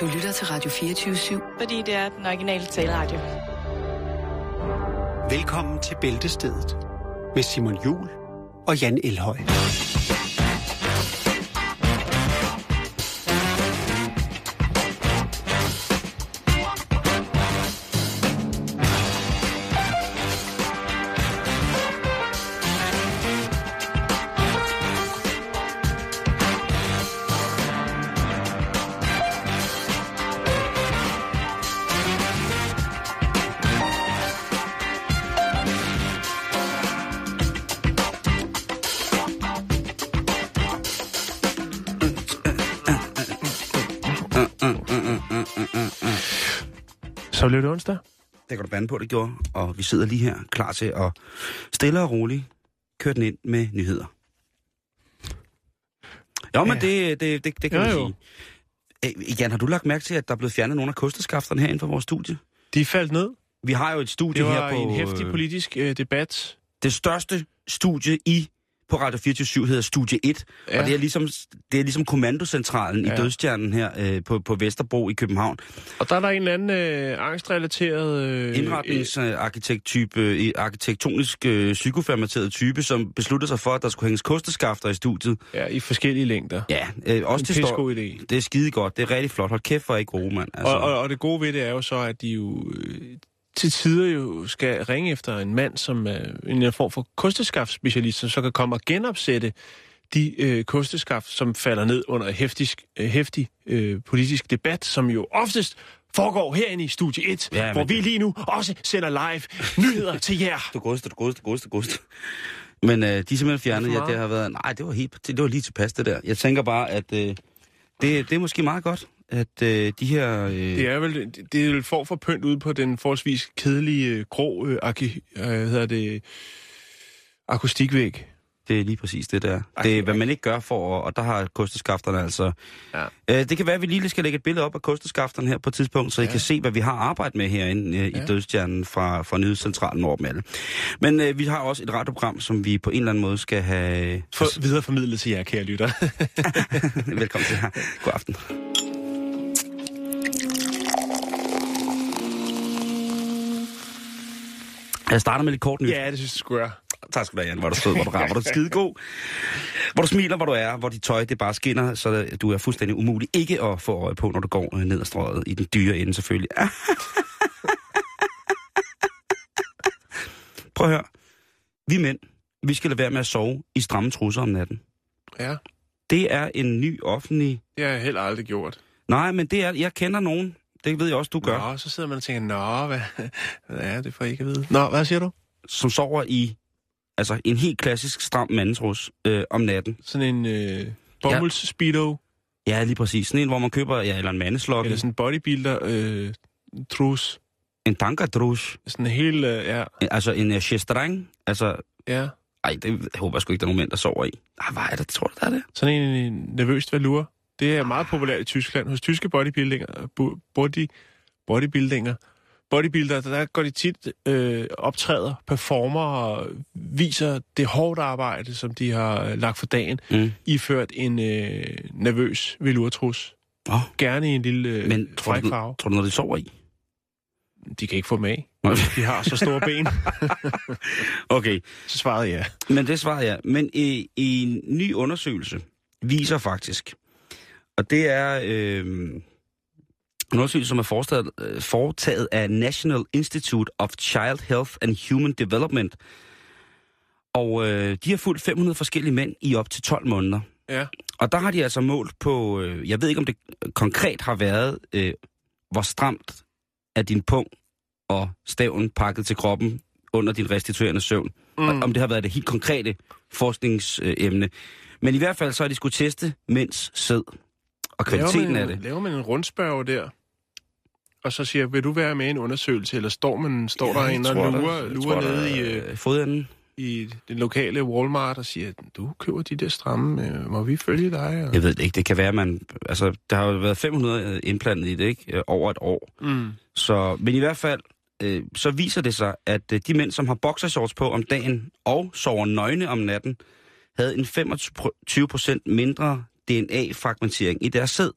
Du lytter til Radio 24-7. Fordi det er den originale taleradio. Velkommen til Bæltestedet med Simon Jul og Jan Elhøj. Blev det onsdag. Det kan du bande på, det gjorde. Og vi sidder lige her klar til at stille og roligt køre den ind med nyheder. Jo, men Ja. det, det, det, det kan Jo, man jo. sige. Øh, Jan, har du lagt mærke til, at der er blevet fjernet nogle af kosteskafterne herinde for vores studie? De faldt ned. Vi har jo et studie Det her var på... en hæftig øh, politisk øh, debat. det største studie i på Radio 24 hedder Studie 1, ja. Og det er ligesom, det er ligesom kommandocentralen ja. I Dødstjernen her øh, på, på Vesterbro i København. Og der er der en eller anden øh, angstrelateret... Øh, Indretningsarkitekt-type, øh, arkitektonisk øh, psykoformateret type, som besluttede sig for, at der skulle hænges kosteskafter i studiet. Ja, i forskellige længder. Ja, øh, også En står, pissegod idé. det er skide godt, det er rigtig flot. Hold kæft for ikke gode, mand. Altså, Og, og, og det gode ved det er jo så, at de jo øh, til tider jo skal ringe efter en mand, som er en eller anden form for kosteskaftspecialist, som så kan komme og genopsætte de øh, kosteskaft, som falder ned under hæftig, øh, hæftig øh, politisk debat, som jo oftest foregår herinde i Studie 1, Ja, hvor det- vi lige nu også sender live nyheder til jer. Du godeste, du godeste, du godeste. Men øh, de er simpelthen fjernet. Er det Ja, det har været... Nej, det var, helt, det var lige tilpas, det der. Jeg tænker bare, at øh, det, det er måske meget godt, at øh, de her... Øh, Det er vel det er vel for for pynt ud på den forholdsvis kedelige øh, grå øh, arki, øh, hedder det, akustikvæg. Det er lige præcis det der. Det er, hvad man ikke gør for, og der har kosteskafterne altså... Ja. Øh, det kan være, at vi lige skal lægge et billede op af kosteskafterne her på et tidspunkt, så I Ja. kan se, hvad vi har arbejdet med herinde øh, i Ja. Dødstjernen fra, fra Nyhedscentralen Nordmale. Men øh, vi har også et radioprogram, som vi på en eller anden måde skal have... For, videreformidlet til jer, kære lytter. Velkommen til her. God aften. Jeg starter med lidt kort nyt. ja, det synes jeg skulle. Tak skal du have, Jan. Hvor du sød, hvor du rar, hvor du skide god. Hvor du smiler, hvor du er, hvor dit tøj det bare skinner, så du er fuldstændig umulig ikke at få øje på, når du går øh, ned ad strøget i den dyre ende selvfølgelig. Prøv at høre. Vi mænd, vi skal lade være med at sove i stramme trusser om natten. Ja, Det er en ny offentlig... det har jeg heller aldrig gjort. Nej, men det er... Jeg kender nogen. Det ved jeg også, du gør. Nå, så sidder man og tænker, nå, hvad, hvad er det for ikke at vide? Nå, hvad siger du? Som sover i... Altså en helt klassisk stram mandetrus øh, om natten. Sådan en øh, bomulds speedo Ja, lige præcis. Sådan en, hvor man køber... Ja, eller en mandeslok. eller sådan en bodybuilder øh, trus. En tankadrush. Sådan en helt, øh, ja, Altså en uh, chestreng. Altså, ja. ej, det jeg håber jeg sgu ikke, der er nogen mænd, der sover i. Ej, hvad er det, tror du, der er det? Sådan en, en nervøst valur. Det er meget populært i Tyskland. Hos tyske bodybuildinger, bo- body, bodybuildinger, bodybuilder, der går de tit øh, optræder, performer og viser det hårdt arbejde, som de har lagt for dagen, Mm. iført en øh, nervøs velurtrus. Oh, Gerne i en lille øh, men tror du, farve. tror du, når de sover i? De kan ikke få med. De har så store ben. Okay, Så svarede jeg. men det svarer jeg. Men i, i en ny undersøgelse viser faktisk, og det er øh, en undersøgelse, som er foretaget, øh, foretaget af National Institute of Child Health and Human Development. Og øh, de har fulgt 500 forskellige mænd i op til 12 måneder. Ja. Og der har de altså målt på, øh, jeg ved ikke om det konkret har været, øh, hvor stramt er din pung og staven pakket til kroppen under din restituerende søvn. Mm. Og, om det har været det helt konkrete forskningsemne. Men i hvert fald så har de skulle teste mænds sæd og kvaliteten laver man, af det. Laver man en rundspørg der, og så siger, vil du være med i en undersøgelse, eller står, man, står der en og lurer, lurer nede i, øh, øh, fodenden. i den lokale Walmart og siger, du køber de der stramme, øh, må vi følge dig? Og... Jeg ved det ikke, det kan være, man... Altså, der har jo været 500 indplantet i det, ikke? Øh, Over et år. Mm. Så, men i hvert fald, øh, så viser det sig, at øh, de mænd, som har boxershorts på om dagen og sover nøgne om natten, havde en 25% mindre DNA-fragmentering i deres sæd.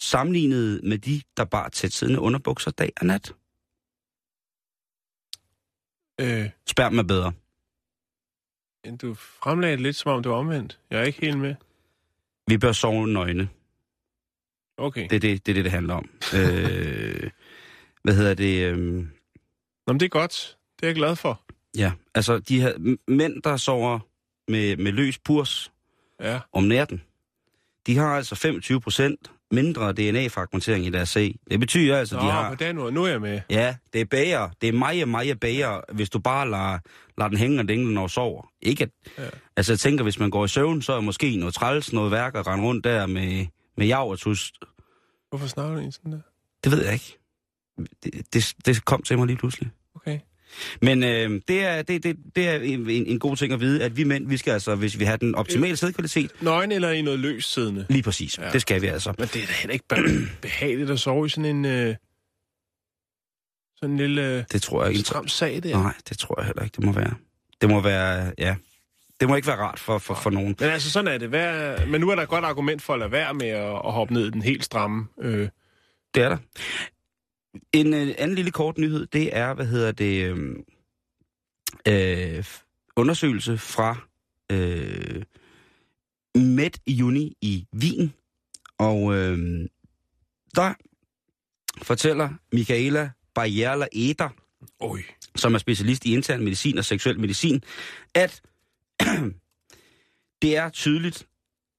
sammenlignet med de, der bare tætsiddende underbukser dag og nat. Øh, Sperm er bedre. du fremlagde det lidt, som om det var omvendt. Jeg er ikke helt med. Vi bør sove nøgne. Okay. Det er det, det, er det, det handler om. øh, hvad hedder det? Øh, Nå, det er godt. Det er jeg glad for. ja, altså de her mænd, der sover med, med løs purs Ja. om natten, de har altså 25 procent mindre DNA-fragmentering i deres sæg. Det betyder altså, Nå, de har... på den måde. Nu er jeg med. Ja, det er bager. Det er meget, meget bager, hvis du bare lader, lader den hænge og dingle, når du sover. Ikke at, Ja. Altså, jeg tænker, hvis man går i søvn, så er måske noget træls, noget værk at rende rundt der med, med jav og tus. Hvorfor snakker du sådan der? Det ved jeg ikke. Det, det, det kom til mig lige pludselig. Okay. Men øh, det, er, det, det, det er en, en god ting at vide, at vi mænd, vi skal altså, hvis vi har den optimale sædkvalitet, Nøgen eller i noget løst siddende? lige præcis. Ja. Det skal vi altså. Men det er da heller ikke be- behageligt at sove i sådan en... Øh, sådan en lille øh, Det tror jeg ikke. stram sag der. Nej, det tror jeg heller ikke, det må være. Det må være, ja. Det må ikke være rart for, for, for nogen. Men altså, sådan er det. Hvad, men nu er der et godt argument for at lade være med at, at hoppe ned i den helt stramme. Øh, Det er der. En øh, anden lille kort nyhed, det er, hvad hedder det, øh, øh, undersøgelse fra øh, Med Uni i Wien. Og øh, der fortæller Michaela Barriera Eder, Oj. som er specialist i intern medicin og seksuel medicin, at det er tydeligt,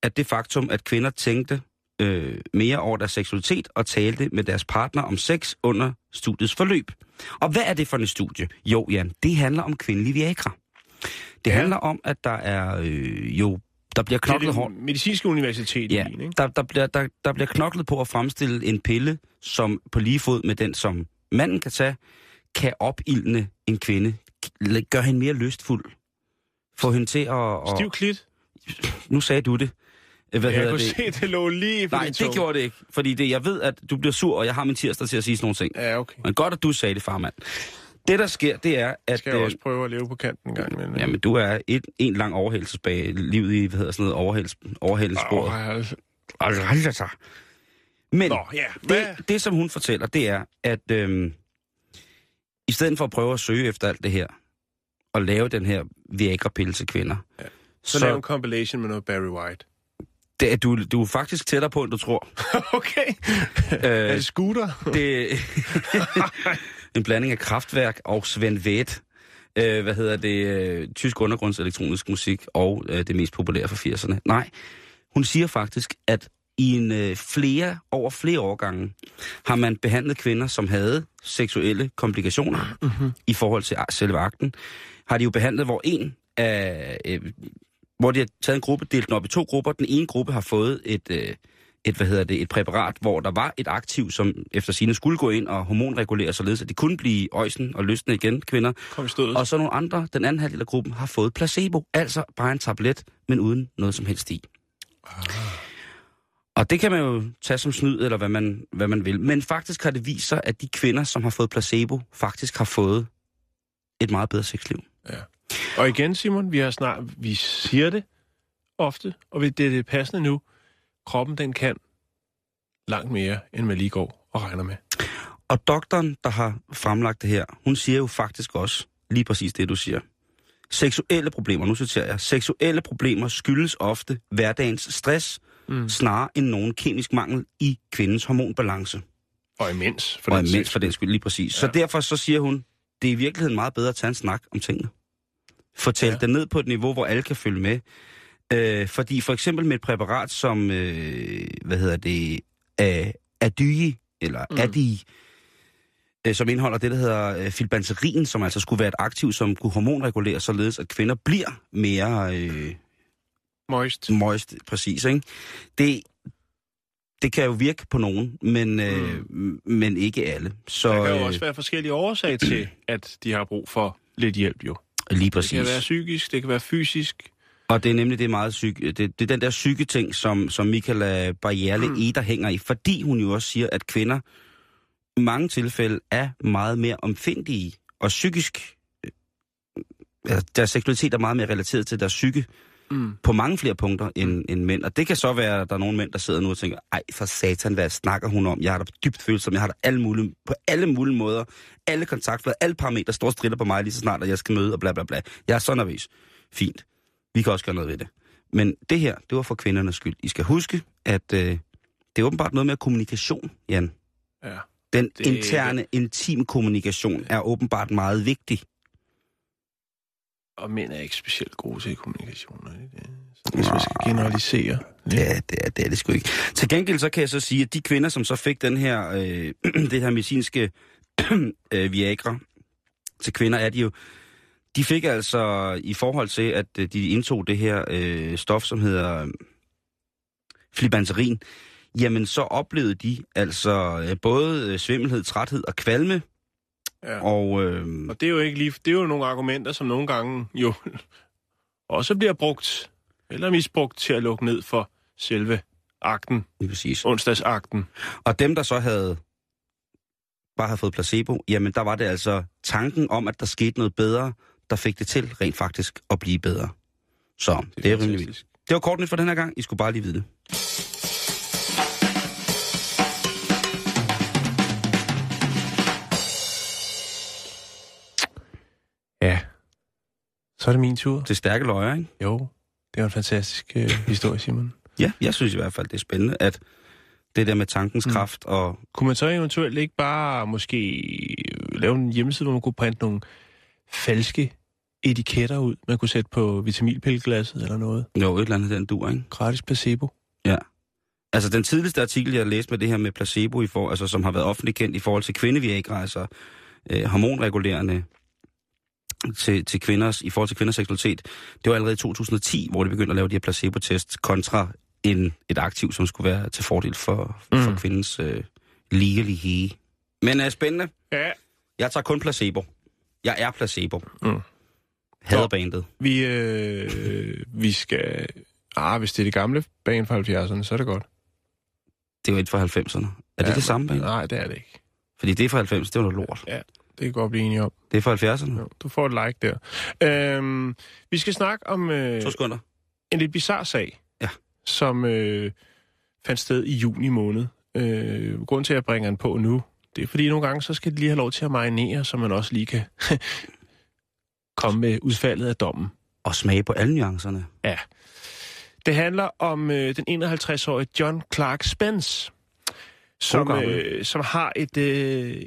at det faktum, at kvinder tænkte øh, mere over deres seksualitet og talte med deres partner om sex under studiets forløb. Og hvad er det for et studie? Jo, Jan, det handler om kvindelig Viagra. Det Ja. handler om, at der er øh, jo der bliver er knoklet hårdt. medicinske universitet Ja, i Wien, ikke? der, der, bliver, der, der bliver knoklet på at fremstille en pille, som på lige fod med den, som manden kan tage, kan opildne en kvinde. Gør hende mere lystfuld. Få hende til at... at Stiv klit. nu sagde du det. Hvad Jeg hedder kunne det? se, det lå lige på Nej, det tunge. gjorde det ikke. Fordi det, jeg ved, at du bliver sur, og jeg har min tirsdag til at sige sådan nogle ting. Ja, okay. Men godt, at du sagde det, farmand. Det, der sker, det er, at... Skal jeg øh, også prøve at leve på kanten en gang imellem. Jamen, du er et, en lang overhældelsesbag livet i, hvad hedder sådan noget, overhældes, overhældelsesbordet. Åh, altså. Så. Men Nå, ja. Hvad? det, det, som hun fortæller, det er, at øhm, i stedet for at prøve at søge efter alt det her, og lave den her Viagra-pille til kvinder, Ja. så, Så, lave en compilation med noget Barry White. Det, er du, du er faktisk tættere på, end du tror. okay. er øh, det scooter? det en blanding af kraftværk og Sven Væth. Øh, hvad hedder det? Øh, tysk undergrundselektronisk musik og øh, det mest populære fra 80'erne. Nej, hun siger faktisk, at i en øh, flere, over flere årgange har man behandlet kvinder, som havde seksuelle komplikationer mm-hmm. i forhold til selve akten. Har de jo behandlet, hvor en af... Øh, hvor de har taget en gruppe, delt den op i to grupper. Den ene gruppe har fået et, øh, et, hvad hedder det, et præparat, hvor der var et aktiv, som efter sine skulle gå ind og hormonregulere, således at de kunne blive øjsen og løsne igen, kvinder. Kom. Og så nogle andre, den anden halvdel af gruppen, har fået placebo, altså bare en tablet, men uden noget som helst i. Og det kan man jo tage som snyd, eller hvad man, hvad man vil. Men faktisk har det vist sig, at de kvinder, som har fået placebo, faktisk har fået et meget bedre sexliv. Og igen, Simon, vi har snart, vi siger det ofte, og det er det passende nu. Kroppen, den kan langt mere, end man lige går og regner med. Og doktoren, der har fremlagt det her, hun siger jo faktisk også lige præcis det, du siger. Seksuelle problemer, nu citerer jeg, seksuelle problemer skyldes ofte hverdagens stress, mm. snarere end nogen kemisk mangel i kvindens hormonbalance. Og imens. For og den imens for den skyld, lige præcis. Ja. Så derfor så siger hun, det er i virkeligheden meget bedre at tage en snak om tingene. Fortæl ja. Ja. det ned på et niveau, hvor alle kan følge med. Øh, fordi for eksempel med et præparat som, øh, hvad hedder det, øh, Adygi, eller mm. Mm. Adi, øh, som indeholder det, der hedder øh, filbanserin, som altså skulle være et aktiv, som kunne hormonregulere, således at kvinder bliver mere øh, Moist. moist, præcis, ikke? Det, det kan jo virke på nogen, men, øh, men ikke alle. Så Der kan jo øh, også være forskellige årsager til, at de har brug for lidt hjælp jo. Lige Det præcis. kan være psykisk, det kan være fysisk. Og det er nemlig det meget syge, det, det er den der syge ting, som, som Michaela Barriere mm. Eder hænger i, fordi hun jo også siger, at kvinder i mange tilfælde er meget mere omfindige og psykisk, øh, altså, deres seksualitet er meget mere relateret til deres psyke, Mm. på mange flere punkter end, end mænd. Og det kan så være, at der er nogle mænd, der sidder nu og tænker, ej for satan, hvad snakker hun om? Jeg har da dybt følsom, jeg har da alle mulige, på alle mulige måder, alle kontaktflader, alle parametre står strider på mig lige så snart, at jeg skal møde og bla bla bla. Jeg er så nervøs. Fint. Vi kan også gøre noget ved det. Men det her, det var for kvindernes skyld. I skal huske, at øh, det er åbenbart noget med kommunikation, Jan. Ja. Den Det- det... interne, intim kommunikation er åbenbart meget vigtig. Og mænd er ikke specielt gode til kommunikation. de det? Hvis man skal generalisere. Det er, det, er, det er det sgu ikke. Til gengæld så kan jeg så sige, at de kvinder, som så fik den her, øh, det her medicinske øh, Viagra til kvinder, er de jo, de fik altså i forhold til, at øh, de indtog det her øh, stof, som hedder øh, flibanserin, jamen så oplevede de altså øh, både øh, svimmelhed, træthed og kvalme, Ja. og øh, Og det er jo ikke lige, det er jo nogle argumenter, som nogle gange jo også bliver brugt eller misbrugt til at lukke ned for selve akten, lige præcis. onsdagsakten. Og dem, der så havde bare havde fået placebo, jamen der var det altså tanken om, at der skete noget bedre, der fik det til rent faktisk at blive bedre. Så det, det er rimelig vildt. Det var kort nyt for den her gang. I skulle bare lige vide det. Så er det min tur. Det stærke løjer, ikke? Jo, det var en fantastisk øh, historie, Simon. Ja, jeg synes i hvert fald, det er spændende, at det der med tankens Mm. kraft og... Kunne man så eventuelt ikke bare måske lave en hjemmeside, hvor man kunne printe nogle falske etiketter ud, man kunne sætte på vitaminpilleglasset eller noget? Jo, et eller andet den dur, ikke? Gratis placebo. Altså den tidligste artikel, jeg læste med det her med placebo, i for, altså, som har været offentligt kendt i forhold til kvindeviagra, altså øh, hormonregulerende til, til kvinders, i forhold til kvinders seksualitet, det var allerede i 2010, hvor de begyndte at lave de her placebo-test kontra en, et aktiv, som skulle være til fordel for, mm. for kvindens øh, ligelighed. Men er spændende. Ja. Jeg tager kun placebo. Jeg er placebo. Mm. Hader bandet. Vi, øh, vi skal... Ah, hvis det er det gamle bane fra 70'erne, så er det godt. Det er jo et fra 90'erne. Er det Ja, det samme band? Nej, det er det ikke. Fordi det er fra 90, det var noget lort. Det kan godt blive enige om. Det er fra 70'erne. Jo, du får et like der. Øhm, vi skal snakke om øh, To sekunder. en lidt bizarre sag, Ja. som øh, fandt sted i juni måned. Øh, grunden til, at jeg bringer den på nu, det er fordi nogle gange, så skal det lige have lov til at marinere, så man også lige kan komme med udfaldet af dommen. Og smage på alle nuancerne. Det handler om øh, den 51-årige John Clark Spence, som, øh, som har et øh,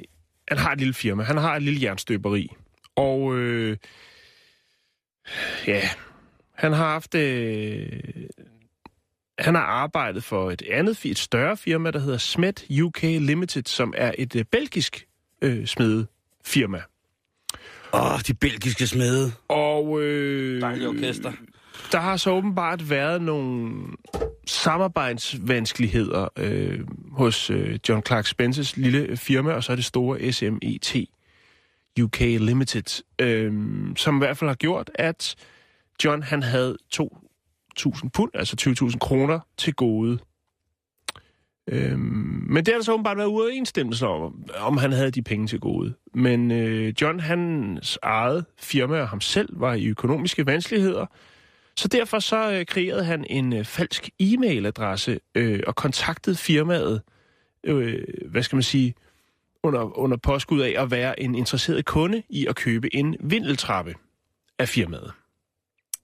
han har et lille firma. Han har et lille jernstøberi. Og øh, ja, han har haft øh, han har arbejdet for et andet, et større firma, der hedder Smet UK Limited, som er et øh, belgisk øh, smedefirma. Åh, de belgiske smede. Og øh, Dejlige orkester der har så åbenbart været nogle samarbejdsvanskeligheder øh, hos øh, John Clark Spences lille firma, og så er det store SMET UK Limited, øh, som i hvert fald har gjort, at John han havde 2.000 pund, altså 20.000 kroner til gode. Øh, men det har der så åbenbart været uoverensstemmelse om, om han havde de penge til gode. Men øh, John, hans eget firma og ham selv var i økonomiske vanskeligheder, så derfor så øh, kreerede han en øh, falsk e-mailadresse øh, og kontaktede firmaet, øh, hvad skal man sige, under, under påskud af at være en interesseret kunde i at købe en vindeltrappe af firmaet.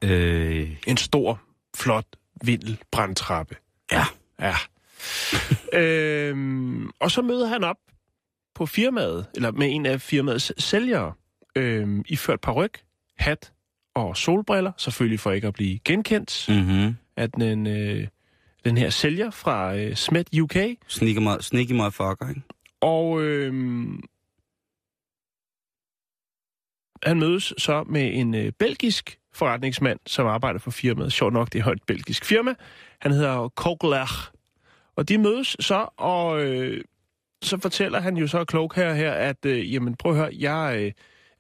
Øh, En stor, flot vindelbrandtrappe. Ja. Ja. øhm, og så møder han op på firmaet, eller med en af firmaets sælgere, øhm, iført paryk, hat og solbriller, selvfølgelig for ikke at blive genkendt, mm. mm-hmm. at den, øh, den her sælger fra øh, Smet UK, Sneaky, mo- sneaky motherfucker, ikke? og øhm, han mødes så med en øh, belgisk forretningsmand, som arbejder for firmaet. Sjovt nok, det er et belgisk firma. Han hedder Kogler. Og de mødes så, og øh, så fortæller han jo så klog her, her at øh, jamen, prøv at høre, jeg, øh,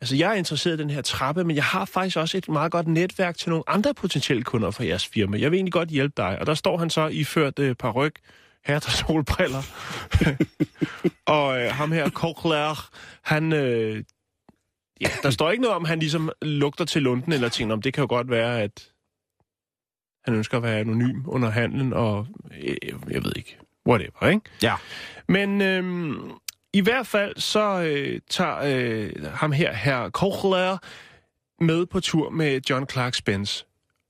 altså, jeg er interesseret i den her trappe, men jeg har faktisk også et meget godt netværk til nogle andre potentielle kunder for jeres firma. Jeg vil egentlig godt hjælpe dig. Og der står han så iført øh, paryk, hat og solbriller. og øh, ham her, Kogler, han... Øh, ja, der står ikke noget om, han ligesom lugter til lunden, eller tænker, om det kan jo godt være, at Han ønsker at være anonym under handlen, og øh, jeg ved ikke, whatever, ikke? Ja. Men øhm, i hvert fald så øh, tager øh, ham her, herr Kochler, med på tur med John Clark Spence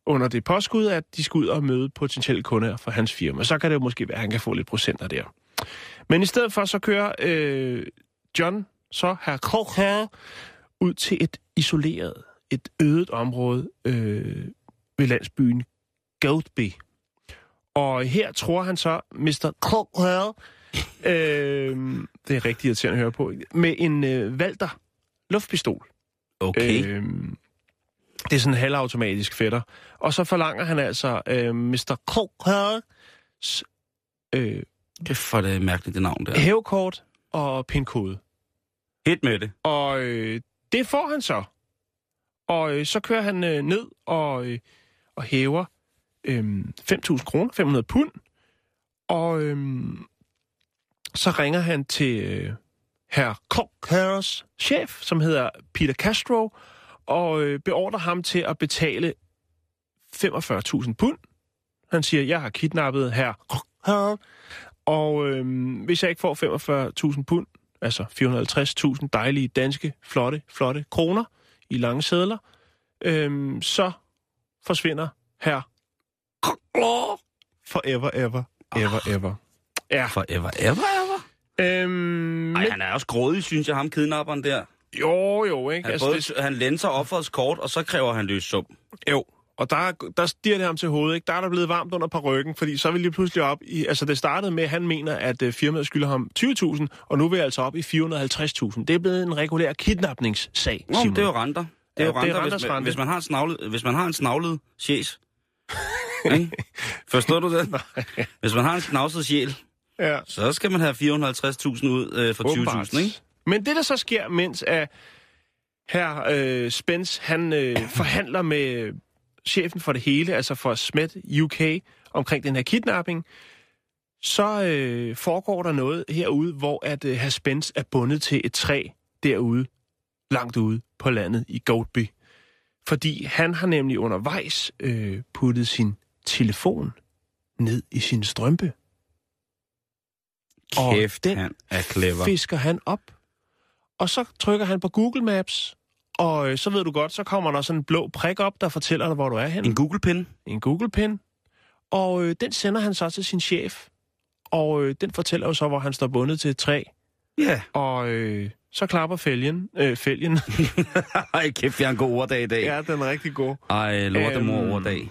under det påskud, at de skal ud og møde potentielle kunder for hans firma. Så kan det jo måske være, at han kan få lidt procenter der. Men i stedet for, så kører øh, John, så herr Kochler, ud til et isoleret, et ødet område øh, ved landsbyen Goldby. Og her tror han så, Mr. Kochler, øh, det er rigtig irriterende at høre på, med en øh, Walter luftpistol. Okay. Øh, det er sådan en halvautomatisk fætter. Og så forlanger han altså øh, Mr. Kochers øh, Det er for det mærkeligt, det navn der. hævekort og pindkode. Hit med det. Og øh, det får han så. Og øh, så kører han øh, ned og, øh, og hæver øh, 5.000 kroner, 500 pund. Og øh, så ringer han til øh, herr Cockers chef, som hedder Peter Castro, og øh, beordrer ham til at betale 45.000 pund. Han siger, jeg har kidnappet herr Cocker, og øh, hvis jeg ikke får 45.000 pund, altså 450.000 dejlige danske, flotte, flotte kroner i lange sædler, øhm, så forsvinder her forever, ever, ever, ever. Ja, Forever, ever, ever. Øhm, Ej, men, han er også grådig, synes jeg, ham kidnapperen der. jo, jo, ikke? Han, Altså, både, det, han lænser offerets kort, og så kræver han løs sum. jo, og der, der stiger det ham til hovedet, ikke? Der er der blevet varmt under par ryggen, fordi så vil lige pludselig op i... Altså, det startede med, at han mener, at øh, firmaet skylder ham 20.000, og nu vil jeg altså op i 450.000. Det er blevet en regulær kidnapningssag, Nå, Simon. det er jo renter. Det er Ja, jo det er renter, hvis, man, rente. hvis, man har en snavlet, hvis man har en snavlet sjæs. Forstår du det? Hvis man har en snavset sjæl, Ja. så skal man have 450.000 ud øh, for Åbenbart. 20.000, ikke? Men det, der så sker, mens at her øh, Spence, han øh, forhandler med chefen for det hele, altså for Smet UK, omkring den her kidnapping, så øh, foregår der noget herude, hvor at øh, herr Spence er bundet til et træ derude, langt ude på landet i Goldby. Fordi han har nemlig undervejs øh, puttet sin telefon ned i sin strømpe. Og Kæft, den han er clever. fisker han op, og så trykker han på Google Maps, og øh, så ved du godt, så kommer der sådan en blå prik op, der fortæller dig, hvor du er henne. En Google-pin? En Google-pin. Og øh, den sender han så til sin chef, og øh, den fortæller jo så, hvor han står bundet til et træ. Ja. Og øh, så klapper fælgen. Øh, fælgen. Ej, kæft, jeg har en god orddag i dag. ja, den er rigtig god. Ej, lortemor Øhm, orddag.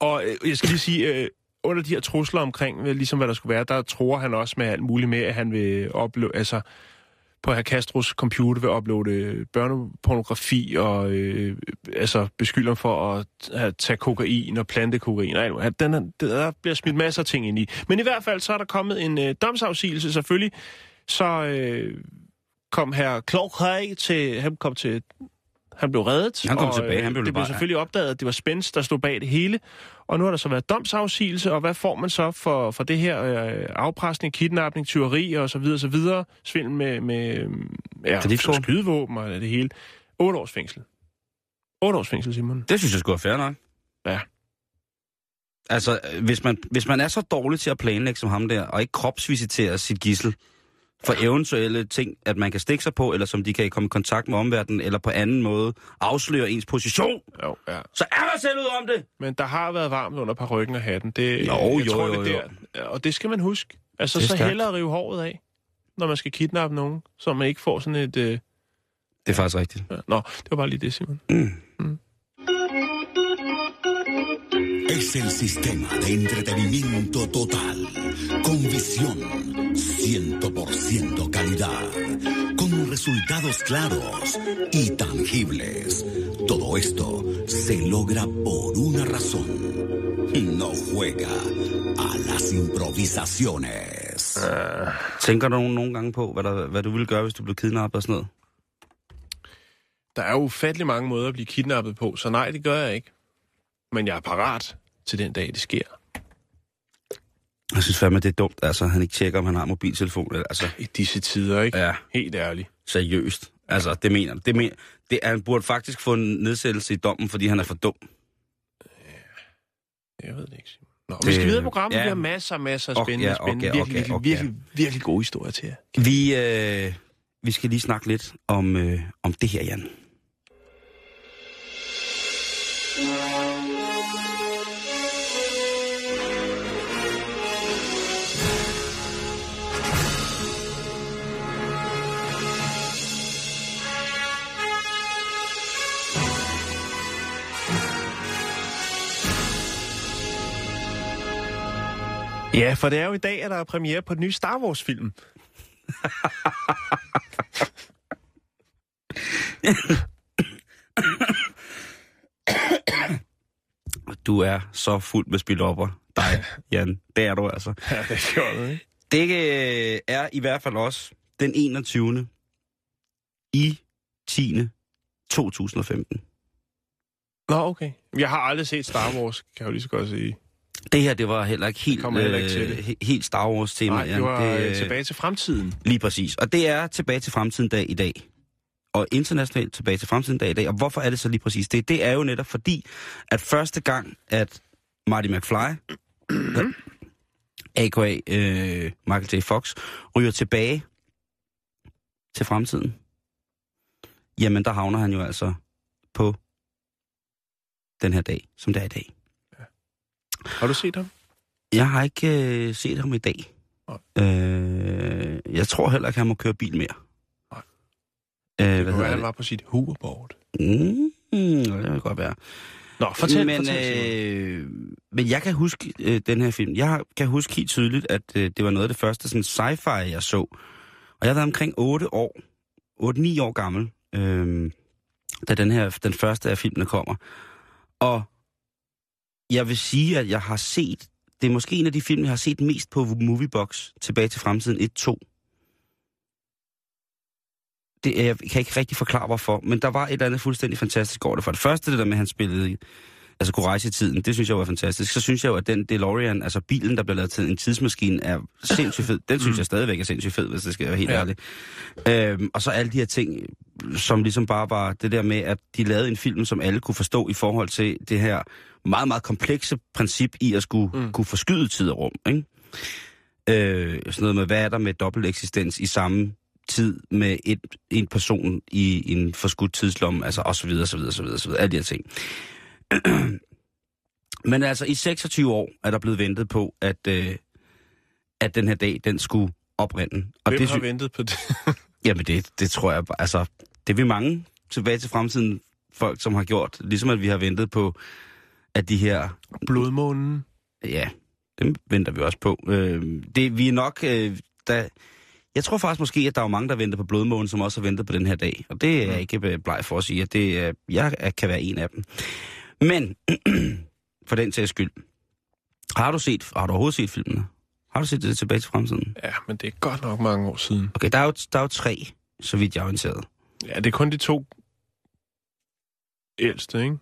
Og øh, jeg skal lige sige, øh, under de her trusler omkring, øh, ligesom hvad der skulle være, der tror han også med alt muligt med, at han vil opleve, altså på her Castros computer vil uploade øh, børnepornografi og øh, altså beskylder ham for at have, tage kokain og plante kokain. og alt. Den er, der bliver smidt masser af ting ind i. Men i hvert fald så er der kommet en øh, domsafsigelse selvfølgelig. Så øh, kom her Klokrej til, han kom til han blev reddet. Han kom og, tilbage, øh, han blev det blev bare- selvfølgelig opdaget, at det var Spence, der stod bag det hele. Og nu har der så været domsafsigelse, og hvad får man så for, for det her øh, afpresning, kidnapning, tyveri og så videre, så videre, svindel med, med øh, ja, skydevåben og det hele. 8 års fængsel. 8 års fængsel, Simon. Det synes jeg skulle være fair nok. Ja. Altså, øh, hvis man, hvis man er så dårlig til at planlægge som ham der, og ikke kropsvisitere sit gissel for eventuelle ting, at man kan stikke sig på, eller som de kan komme i kontakt med omverdenen, eller på anden måde afsløre ens position, Jo, ja. så er man selv ud om det! Men der har været varmt under par ryggen af hatten. Det, Jo, jeg jo, tror, jo, det er der. Og det skal man huske. Altså, så stærkt. hellere rive håret af, når man skal kidnappe nogen, så man ikke får sådan et... Øh... Det er faktisk rigtigt. ja. Nå, det var bare lige det, Simon. Es el sistema de entretenimiento total, con visión, 100% calidad, con resultados claros y tangibles. Todo esto se logra por una razón. No juega a las improvisaciones. Tænker du nogle gange på, hvad, der, hvad du ville gøre, hvis du blev kidnappet og sådan noget? Der er ufattelig mange måder at blive kidnappet på, så nej, det gør jeg ikke. Men jeg er parat til den dag, det sker. Jeg synes fandme, det er dumt, altså, han ikke tjekker, om han har mobiltelefon. eller- Altså, I disse tider, ikke? ja, Helt ærligt. seriøst. Altså, det mener det, mener, det er, Han burde faktisk få en nedsættelse i dommen, fordi han er for dum. Jeg ved det ikke. Simon. Nå, vi skal videre i programmet. ja. Vi har masser og masser af Okay, spændende, okay, spændende, okay, virkelig, virkelig, okay. virkelig, virkelig gode historier til jer. Vi, øh, vi skal lige snakke lidt om, øh, om det her, Jan. Ja, for det er jo i dag, at der er premiere på den nye Star Wars-film. Du er så fuld med spilopper. Dig, Jan. Det er du altså. Ja, det er gjort, ikke? Det øh, er i hvert fald også den 21. i 10. 2015. Nå, okay. Jeg har aldrig set Star Wars, kan jeg jo lige så godt sige. Det her, det var heller ikke helt, heller ikke til det. he- helt Star Wars tema. Nej, det var det, det... tilbage til fremtiden. Lige præcis. Og det er tilbage til fremtiden dag i dag. Og internationalt tilbage til fremtiden dag i dag. Og hvorfor er det så lige præcis det? Det er jo netop fordi, at første gang, at Marty McFly, a.k.a. Øh, Michael J. Fox, ryger tilbage til fremtiden, jamen der havner han jo altså på den her dag, som det er i dag. Har du set ham? Jeg har ikke øh, set ham i dag. Øh, jeg tror heller ikke, han må køre bil mere. Nej. Øh, Det hvad var, hedder han det? var på sit hoverboard. Mm, det kan godt være. Nå, fortæl, men, fortæl. Øh, men jeg kan huske øh, den her film. Jeg kan huske helt tydeligt, at øh, det var noget af det første sådan sci-fi, jeg så. Og jeg været omkring 8 år, 8-9 år gammel, øh, da den her, den første af filmene kommer. Og jeg vil sige, at jeg har set, det er måske en af de film, jeg har set mest på Moviebox, tilbage til fremtiden 1-2. Det, jeg kan ikke rigtig forklare, hvorfor, men der var et eller andet fuldstændig fantastisk over det. For det første, det der med, at han spillede, i- altså kunne rejse i tiden, det synes jeg var fantastisk. Så synes jeg jo, at den DeLorean, altså bilen, der blev lavet til en tidsmaskine, er sindssygt fed. Den synes jeg stadigvæk er sindssygt fed, hvis det skal være helt Ja. ærligt. Øhm, og så alle de her ting, som ligesom bare var det der med, at de lavede en film, som alle kunne forstå i forhold til det her meget, meget komplekse princip i at skulle Mm. mm. kunne forskyde tid og rum. Ikke? Øh, sådan noget med, hvad er der med dobbelt eksistens i samme tid med et, en person i en forskudt tidslomme, altså og så videre, så videre, så videre, så videre, alle de her ting. Men altså, i 26 år er der blevet ventet på, at, øh, at den her dag, den skulle oprinde. Og Hvem det, har ventet på det? Jamen, det, det tror jeg altså, det vil mange tilbage til fremtiden folk, som har gjort, ligesom at vi har ventet på, at de her Blodmånen. Ja, dem venter vi også på. Øh, det, vi er nok... Øh, der, jeg tror faktisk måske, at der er mange, der venter på blodmånen, som også har ventet på den her dag. Og det er jeg ikke øh, bleg for at sige, at det, er- jeg er- kan være en af dem. Men, for den til skyld, har du set, har du overhovedet set filmene? Har du set det tilbage til fremtiden? Ja, men det er godt nok mange år siden. Okay, der er jo, der er jo tre, så vidt jeg er orienteret. Ja, det er kun de to ældste, ikke?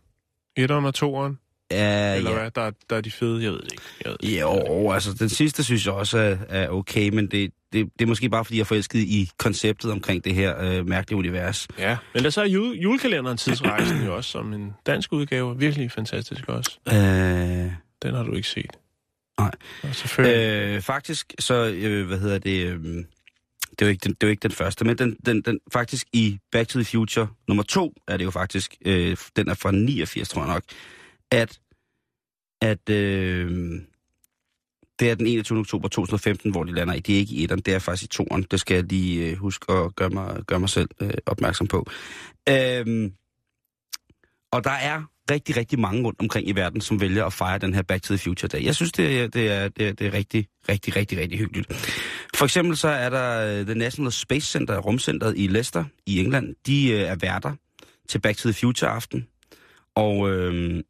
Etteren og toeren. Ja, Eller ja. hvad? Der, er- der er de fede, jeg ved ikke. Jeg ved ikke. Jo, altså den sidste synes jeg også er, er okay, men det, det, det er måske bare, fordi jeg er forelsket i konceptet omkring det her øh, mærkelige univers. Ja, men der så er jule, julekalenderen Tidsrejsen jo også som en dansk udgave. Virkelig fantastisk også. Øh, Den har du ikke set. Nej. Øh, faktisk, så, øh, hvad hedder det, øh, det er jo ikke den, det jo ikke den første, men den, den, den, faktisk i Back to the Future, nummer to, er det jo faktisk, øh, den er fra 89, tror jeg nok, at, at øh, det er den 21. oktober 2015, hvor de lander i. Det er ikke i etteren, det er faktisk i toeren. Det skal jeg lige øh, huske at gøre mig, gøre mig selv øh, opmærksom på. Øhm, og der er rigtig, rigtig mange rundt omkring i verden, som vælger at fejre den her Back to the Future dag. Jeg synes, det er, det er, det er, det er rigtig, rigtig, rigtig, rigtig hyggeligt. For eksempel så er der øh, The National Space Center, rumcentret i Leicester i England. De øh, er værter til Back to the Future aften. Og øh,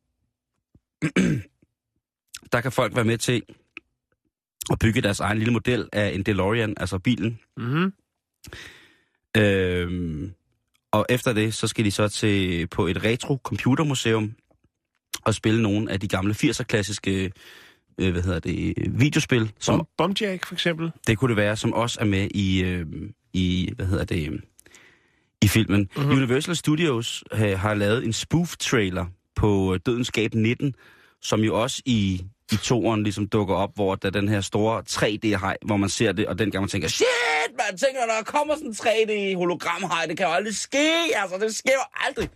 der kan folk være med til at bygge deres egen lille model af en DeLorean, altså bilen. Mm-hmm. Øhm, og efter det, så skal de så til på et retro computermuseum og spille nogle af de gamle 80'er-klassiske øh, hvad hedder det, videospil, som Bombjack for eksempel. det kunne det være, som også er med i, øh, i hvad hedder det, i filmen. Mhm. Mm-hmm. Universal Studios øh, har lavet en spoof-trailer på øh, Dødens Skab 19, som jo også i, i toeren ligesom dukker op, hvor der er den her store 3D-hej, hvor man ser det, og den gang man tænker, shit, man tænker, der kommer sådan en 3D-hologram-hej, det kan jo aldrig ske, altså, det sker jo aldrig.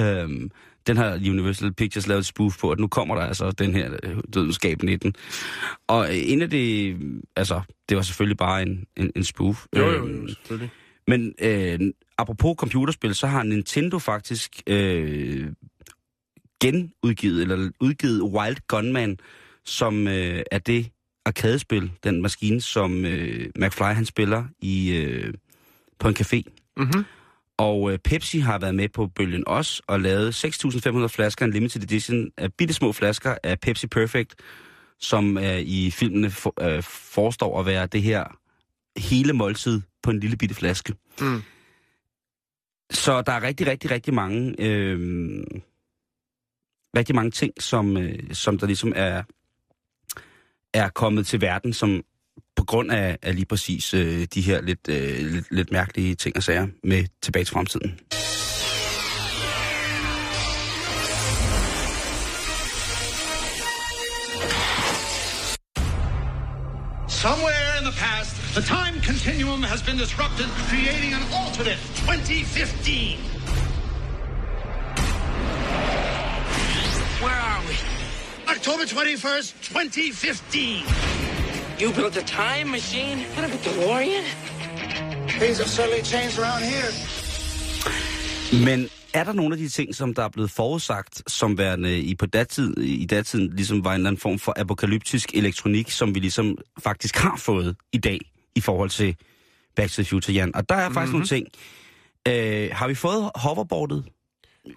Øhm, den har Universal Pictures lavet et spoof på, at nu kommer der altså den her øh, dødenskab 19. Og øh, en af det, altså, det var selvfølgelig bare en, en, en spoof. Jo, jo, Øhm, jo, selvfølgelig. men øh, apropos computerspil, så har Nintendo faktisk øh, genudgivet, eller udgivet Wild Gunman, som øh, er det arkadespil, den maskine, som øh, McFly han spiller i øh, på en café. Mm-hmm. Og øh, Pepsi har været med på bølgen også, og lavet 6.500 flasker, en limited edition af bitte små flasker af Pepsi Perfect, som øh, i filmene for, øh, forestår at være det her hele måltid på en lille bitte flaske. Mm. Så der er rigtig, rigtig, rigtig mange, øh, rigtig mange ting, som, øh, som der ligesom er, er kommet til verden, som på grund af, af lige præcis øh, de her lidt, øh, lidt, lidt mærkelige ting og sager med tilbage til fremtiden. Somewhere in the past, the time continuum has been disrupted, creating an alternate 2015. Where are we? October 21st, 2015. You built a time machine? What of a DeLorean? Things have certainly changed around here. Men er der nogle af de ting, som der er blevet forudsagt, som værende i, på datid, i datiden ligesom var en eller anden form for apokalyptisk elektronik, som vi ligesom faktisk har fået i dag i forhold til Back to the Future, Jan? Og der er faktisk mm-hmm. nogle ting. Øh, har vi fået hoverboardet?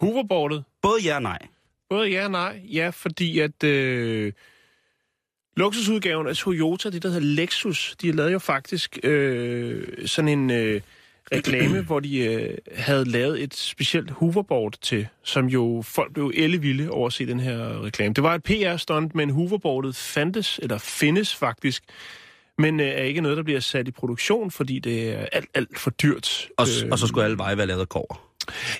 Hoverboardet. Både ja og nej. Både ja og nej. Ja, fordi at øh, luksusudgaven af Toyota, det der hedder Lexus, de lavede jo faktisk øh, sådan en øh, reklame, hvor de øh, havde lavet et specielt hoverboard til, som jo folk blev ellevilde over at se den her reklame. Det var et PR-stunt, men hoverboardet fandtes, eller findes faktisk, men øh, er ikke noget, der bliver sat i produktion, fordi det er alt, alt for dyrt. Og, øh, og så skulle alle veje være lavet af kover.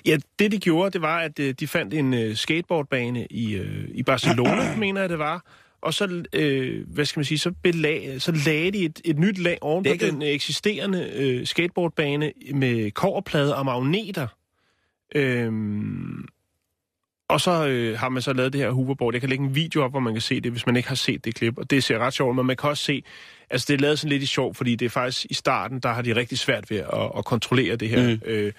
Ja, det de gjorde, det var, at øh, de fandt en øh, skateboardbane i, øh, i Barcelona, mener jeg det var. Og så, øh, hvad skal man sige, så, belag, så lagde de et, et nyt lag oven på den eksisterende øh, skateboardbane med koverplader og magneter. Øhm, og så øh, har man så lavet det her hoverboard. Jeg kan lægge en video op, hvor man kan se det, hvis man ikke har set det klip. Og det ser ret sjovt, men man kan også se, altså det er lavet sådan lidt i sjov, fordi det er faktisk i starten, der har de rigtig svært ved at, at kontrollere det her, mm. øh,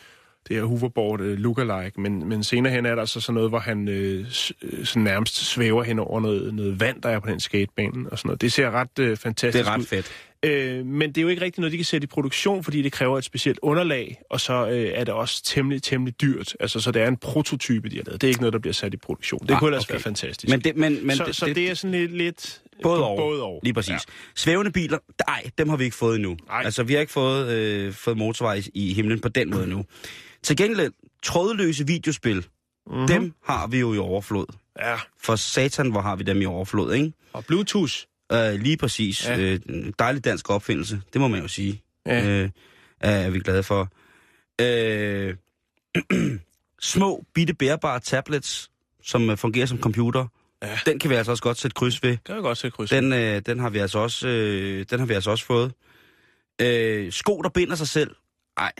det her hoverboard øh, lookalike. Men, men senere hen er der så sådan noget, hvor han øh, øh, sådan nærmest svæver hen over noget, noget vand, der er på den skatebane og sådan noget. Det ser ret øh, Det fantastisk er ret ud. fedt. Øh, men det er jo ikke rigtig noget, de kan sætte i produktion, fordi det kræver et specielt underlag, og så øh, er det også temmelig, temmelig dyrt. Altså, så det er en prototype, de har lavet. Det er ikke noget, der bliver sat i produktion. Det Ah, kunne ellers okay. være fantastisk. Men det, men, men så, det, så det, det er sådan lidt... lidt Både og. Både og. Lige præcis. Ja. Svævende biler, nej, dem har vi ikke fået endnu. Nej. Altså, vi har ikke fået, øh, fået motorvej i- i himlen på den måde nu. Til gengæld, trådløse videospil, mm-hmm. dem har vi jo i overflod. Ja, For satan, hvor har vi dem i overflod, ikke? og Bluetooth. Øh, lige præcis. Ja. En dejlig dansk opfindelse, det må man jo sige. Ja. Øh, er vi glade for. Øh, små, bitte bærbare tablets, som øh, fungerer som computer. Ja. Den kan vi altså også godt sætte kryds ved. Kan jeg godt se kryds. Den, øh, den, har vi altså også, øh, den har vi altså også fået. Øh, sko, der binder sig selv. Nej,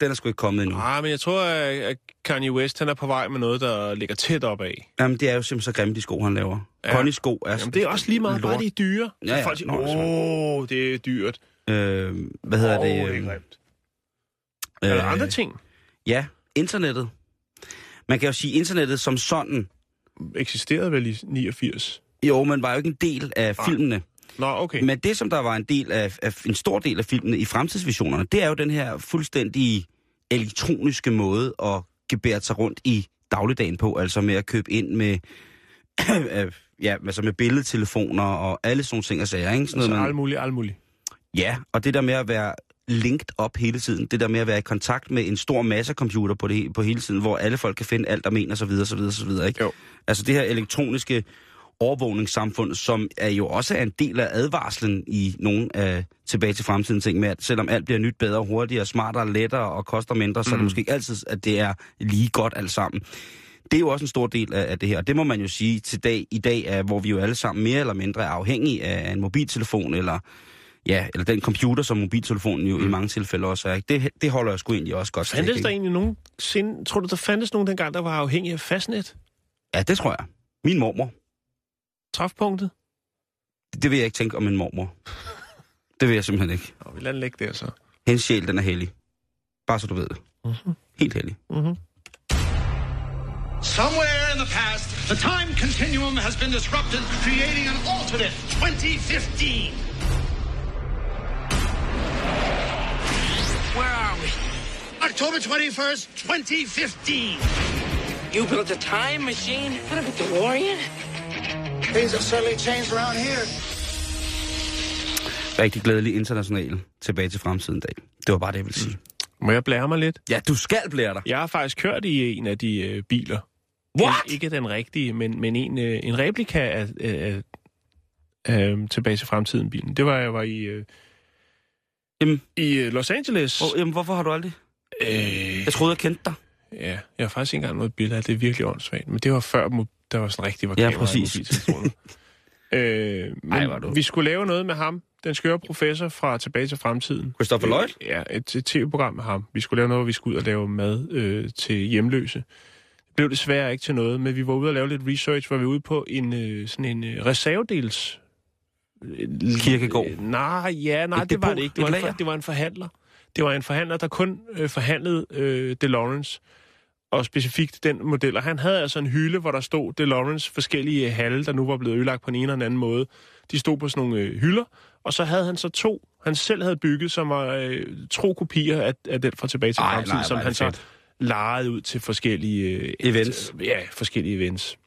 den er sgu ikke kommet endnu. Ah, men jeg tror, at Kanye West han er på vej med noget, der ligger tæt op af. Jamen, det er jo simpelthen så grimme, de sko, han laver. Ja. Ja. Connie-sko er... Jamen, det er også lige meget, bare lort. de er dyre. Ja, ja. Folk siger, åh, det er dyrt. Øh, hvad hedder Åh, det? det er øh, grimt. Er der øh, andre ting? Ja, internettet. Man kan jo sige, internettet som sådan, Eksisterede vel i 89? jo, men var jo ikke en del af Nej. filmene. Nå, okay. Men det, som der var en del af, af en stor del af filmene i fremtidsvisionerne, det er jo den her fuldstændig elektroniske måde at gebære sig rundt i dagligdagen på, altså med at købe ind med, øh, ja, altså med billedtelefoner og alle sådan ting og sager, ikke? Sådan altså, noget, man, alt muligt, alt muligt. ja, og det der med at være linked op hele tiden, det der med at være i kontakt med en stor masse computer på, det, på hele tiden, hvor alle folk kan finde alt, der mener, så videre, så videre, så videre, ikke? Jo. Altså det her elektroniske overvågningssamfund, som er jo også er en del af advarslen i nogle af tilbage til fremtiden ting med, at selvom alt bliver nyt, bedre, hurtigere, smartere, lettere og koster mindre, så er det måske ikke altid, at det er lige godt alt sammen. Det er jo også en stor del af, af det her. Og det må man jo sige til dag, i dag, er, hvor vi jo alle sammen mere eller mindre er afhængige af en mobiltelefon, eller, ja, eller den computer, som mobiltelefonen jo mm. i mange tilfælde også er. ikke? Det, det holder jeg sgu egentlig også godt til. Fandtes ikke? der egentlig nogen sind, tror du, der fandtes nogen dengang, der var afhængig af fastnet? Ja, det tror jeg. Min mormor. Træfpunktet? Det, det vil jeg ikke tænke om min mormor. Det vil jeg simpelthen ikke. Nå, vi lader den ligge der så. Hendes sjæl, den er hellig. Bare så du ved det. Mhm. Helt hellig. Mm-hmm. Somewhere in the past, the time continuum has been disrupted, creating an alternate 2015. Where are we? October 21st, 2015. You built a time machine? What of a DeLorean? Things have certainly changed around here. Rigtig glædelig international tilbage til fremtiden dag. Det var bare det, jeg ville sige. Må jeg blære mig lidt? Ja, du skal blære dig. Jeg har faktisk kørt i en af de øh, biler. What? Ikke, ikke den rigtige, men, men en, øh, en replika af, af øh, Tilbage til fremtiden bilen. Det var, jeg var i, øh, Jamen. i øh, Los Angeles. Oh, jamen, hvorfor har du aldrig? Øh, Jeg troede, jeg kendte dig. ja, jeg har faktisk ikke engang noget billede af det. Det er virkelig åndssvagt. Men det var før, mo- der var sådan rigtig var Ja, kamera i præcis. mobiltelefoner. øh, men Ej, er du- vi skulle lave noget med ham. Den skøre professor fra Tilbage til fremtiden. Christopher Lloyd? Øh, Ja, et, et tv-program med ham. Vi skulle lave noget, hvor vi skulle ud og lave mad øh, til hjemløse. Det blev desværre ikke til noget, men vi var ude og lave lidt research, hvor vi var ude på en øh, sådan en øh, reservedels... øh, Kirkegård? Øh, nej, ja, nej, Et det var depot? det ikke. Et Det var, en, lager? for, det var en forhandler. Det var en forhandler, der kun øh, forhandlede øh, DeLoreans og specifikt den model. Og han havde altså en hylde, hvor der stod DeLoreans forskellige halve, der nu var blevet ødelagt på en eller anden måde. De stod på sådan nogle øh, hylder, og så havde han så to, han selv havde bygget, som var øh, tro kopier af, af den fra tilbage til fremtiden, som han det så fedt. lejede ud til forskellige... Øh, Events. Ja, forskellige events.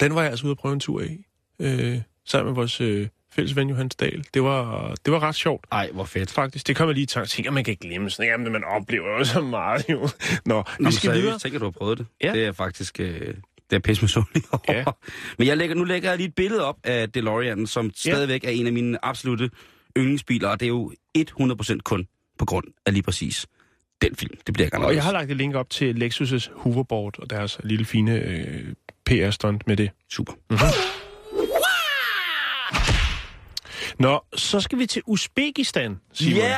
Den var jeg altså ude at prøve en tur i, øh, sammen med vores øh, fælles ven Johannes Dahl. Det var, det var ret sjovt. Ej, hvor fedt. Faktisk, det kommer lige i tanke. Tænker, man kan glemme sådan, jamen, man oplever jo så meget, jo. Nå, Nå, vi men skal videre. Tænker du har prøvet det? Ja. Det er faktisk... Øh, det er pisse over. Ja. Men jeg lægger, nu lægger jeg lige et billede op af DeLorean, som stadigvæk er en af mine absolute yndlingsbiler, og det er jo 100% kun på grund af lige præcis den film. Det bliver jeg gerne Og jeg har lagt et link op til Lexus' hoverboard og deres lille fine øh, PR-stunt med det. Super. Nå, så skal vi til Uzbekistan, Simon. Ja!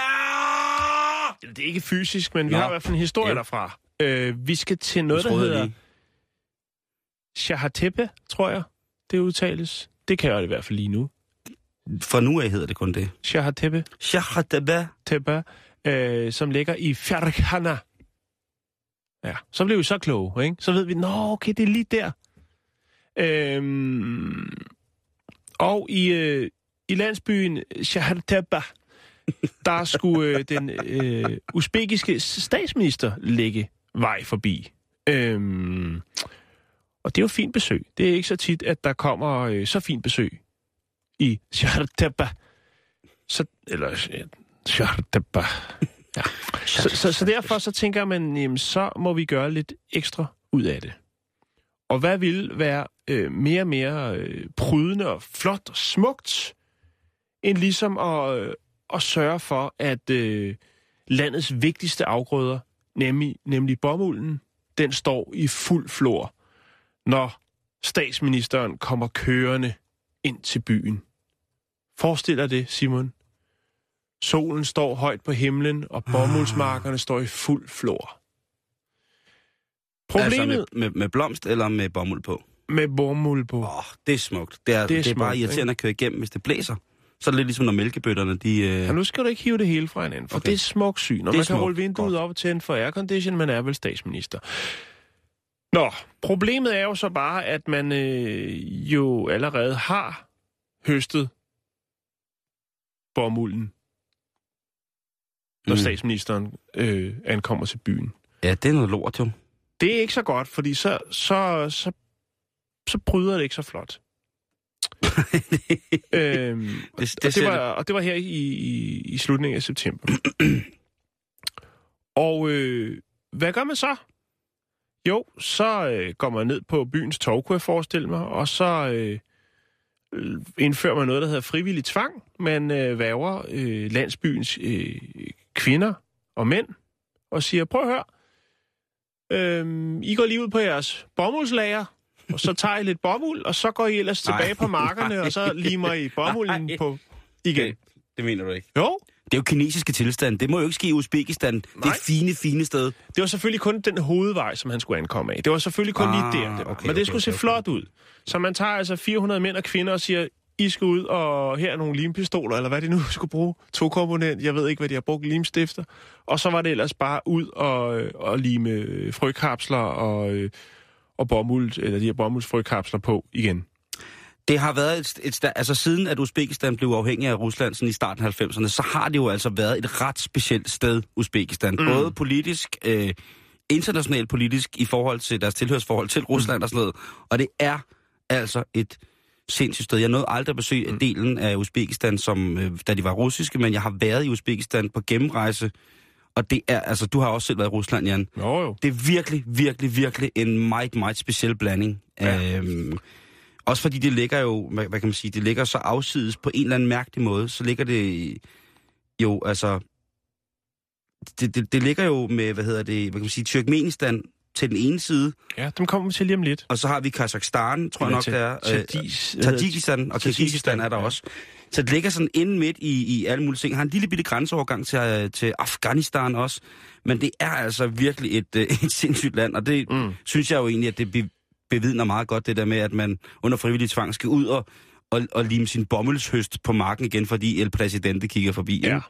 Det er ikke fysisk, men vi Nå. har i hvert fald en historie Ja. derfra. Øh, vi skal til noget, der hedder. Shahatepe, tror jeg, det udtales. Det kan jeg i hvert fald lige nu. Fra nu af hedder det kun det. Shahatepe. Shahataba. Tepe, øh, som ligger i Farkhana. Ja, så blev vi så kloge, ikke? Så ved vi, nå, okay, det er lige der. Øhm, og i, øh, i landsbyen Shahataba, der skulle øh, den øh, usbekiske statsminister lægge vej forbi. Øhm, og det er jo fint besøg. Det er ikke så tit, at der kommer øh, så fint besøg i Shahataba. Så, eller øh, Ja. Så, så, så derfor så tænker man, jamen, så må vi gøre lidt ekstra ud af det. Og hvad vil være øh, mere og mere øh, prydende og flot og smukt, end ligesom at, øh, at sørge for, at øh, landets vigtigste afgrøder, nemlig, nemlig bomulden, den står i fuld flor, når statsministeren kommer kørende ind til byen. Forestil dig det, Simon. Solen står højt på himlen, og bomuldsmarkerne står i fuld flor. Problemet Altså med, med, med blomst eller med bomuld på? med, bomuld på, oh, det er smukt. Det er, Det er det er bare smukt, irriterende at køre igennem, hvis det blæser. Så er det lidt ligesom, når mælkebøtterne, de... Øh... Ja, nu skal du ikke hive det hele fra hinanden, for okay. Det er smuk syn, er man kan smukt. holde vinduet Godt. op og tænde for aircondition, man er vel statsminister. Nå, problemet er jo så bare, at man øh, jo allerede har høstet bomulden, når. Mm. statsministeren øh, ankommer til byen. Ja, det er noget lort, jo. Det er ikke så godt, fordi så, så, så, så bryder det ikke så flot. øhm, det, og, det var, og det var her i, i, i slutningen af september. og øh, hvad gør man så? Jo, så øh, går man ned på byens torv, kunne jeg forestille mig, og så øh, øh, indfører man noget, der hedder frivillig tvang. Man øh, værger øh, landsbyens øh, kvinder og mænd og siger, prøv at høre, øhm, I går lige ud på jeres bomuldslager, og så tager I lidt bomuld, og så går I ellers tilbage Nej. på markerne, og så limer I bomulden Nej. på igen. Det, det mener du ikke. Jo, Det er jo kinesiske tilstand. Det må jo ikke ske i Uzbekistan. Det er Nej. et fine, fine sted. det var selvfølgelig kun den hovedvej, som han skulle ankomme af. Det var selvfølgelig kun Ah, lige der, det var. okay, Men det okay, skulle se okay, okay. flot ud. Så man tager altså 400 mænd og kvinder og siger, I skal ud, og her er nogle limpistoler, eller hvad de nu skulle bruge. To komponent, jeg ved ikke, hvad de har brugt limstifter. Og så var det ellers bare ud og, øh, og lime frøkapsler og, øh, og bomuld, eller de her bomuldsfrøkapsler på igen. Det har været et, et sta- altså siden at Uzbekistan blev uafhængig af Rusland sådan i starten af 90'erne, så har det jo altså været et ret specielt sted, Uzbekistan. Mm. Både politisk, øh, internationalt politisk, i forhold til deres tilhørsforhold til Rusland mm. og sådan noget. Og det er altså et sindssygt sted. Jeg nåede aldrig at besøge mm. delen af Uzbekistan, som, øh, da de var russiske, men jeg har været i Uzbekistan på gennemrejse. Og det er, altså, du har også selv været i Rusland, Jan. Jo, jo. Det er virkelig, virkelig, virkelig en meget, meget speciel blanding. Ja. Øhm, også fordi det ligger jo, hvad, hvad kan man sige, det ligger så afsides på en eller anden mærkelig måde, så ligger det jo, altså, det, det, det ligger jo med, hvad hedder det, hvad kan man sige, Turkmenistan til den ene side, Ja, dem kommer vi til lige om lidt. og så har vi Kazakhstan, tror jeg nok, det er. Øh, Tadis, Tajikistan og Kirgisistan er der også. Så det ligger sådan inde midt i, i alle mulige ting. Har en lille bitte grænseovergang til, øh, til Afghanistan også. Men det er altså virkelig et, øh, et sindssygt land, og det mm. synes jeg jo egentlig, at det be, bevidner meget godt, det der med, at man under frivillig tvang skal ud og, og, og lime sin bommelshøst på marken igen, fordi El Presidente kigger forbi. Ja. ikke?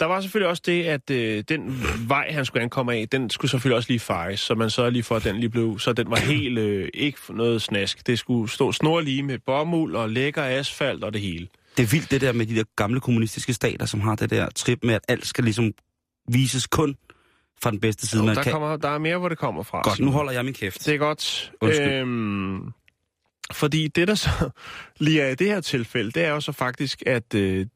Der var selvfølgelig også det, at øh, den vej, han skulle ankomme af, den skulle selvfølgelig også lige fejes, så man så lige for, at den lige blev, så den var helt øh, ikke noget snask. Det skulle stå snorlige med bomuld og lækker asfalt og det hele. Det er vildt det der med de der gamle kommunistiske stater, som har det der trip med, at alt skal ligesom vises kun fra den bedste side. Og man der, kan... kommer, der er mere, hvor det kommer fra. Godt, nu holder jeg min kæft. Det er godt. Undskyld. Øhm, fordi det, der så lige er i det her tilfælde, det er jo så faktisk, at øh,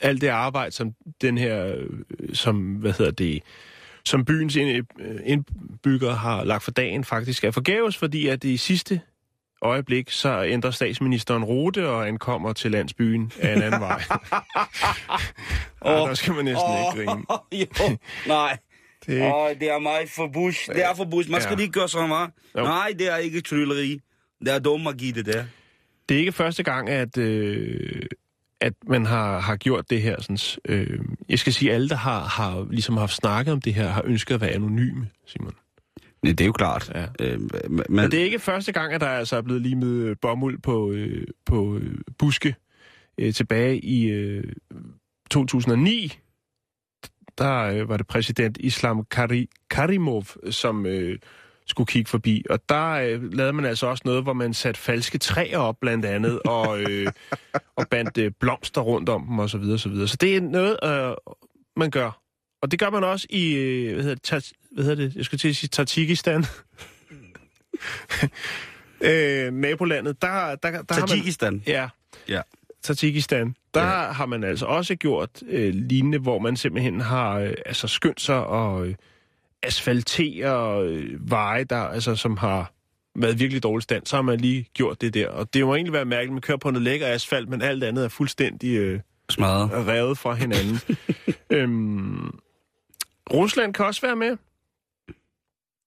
alt det arbejde, som den her, øh, som, hvad hedder det, som byens øh, indbyggere har lagt for dagen, faktisk er forgæves, fordi at i sidste øjeblik, så ændrer statsministeren rute og ankommer til landsbyen af en anden vej. oh, der skal man næsten oh. ikke grine. jo, nej. Det er ikke, Åh, det er meget forbudt. Det er forbudt. Man skal Ja. lige gøre så meget. Jo. Nej, det er ikke trylleri. Det er dum magi, det der. det er ikke første gang, at, øh, at man har, har gjort det her. Sådan, øh, jeg skal sige, alle, der har, har ligesom haft snakket om det her, har ønsket at være anonyme, Simon. Nej, det er jo klart. Ja. Øh, men, Men det er ikke første gang, at der altså er blevet limet bomuld på, øh, på øh, buske øh, tilbage i øh, 2009. Der øh, var det præsident Islam Kari, Karimov, som øh, skulle kigge forbi. Og der øh, lavede man altså også noget, hvor man satte falske træer op, blandt andet, og, øh, og bandt øh, blomster rundt om dem, og så videre, så videre. Så det er noget, øh, man gør. Og det gør man også i, øh, hvad hedder det, Tat, hvad hedder det? jeg skulle til at sige Tajikistan. øh, nabolandet, der, der, der har man... Tajikistan. Ja, Ja. Tajikistan. Der ja. har man altså også gjort øh, lignende, hvor man simpelthen har øh, altså skyndt sig og øh, asfaltere øh, veje, der, altså, som har været virkelig dårlig stand. Så har man lige gjort det der. Og det må egentlig være mærkeligt, at man kører på noget lækker asfalt, men alt andet er fuldstændig øh, Smadret. revet fra hinanden. øhm, Rusland kan også være med.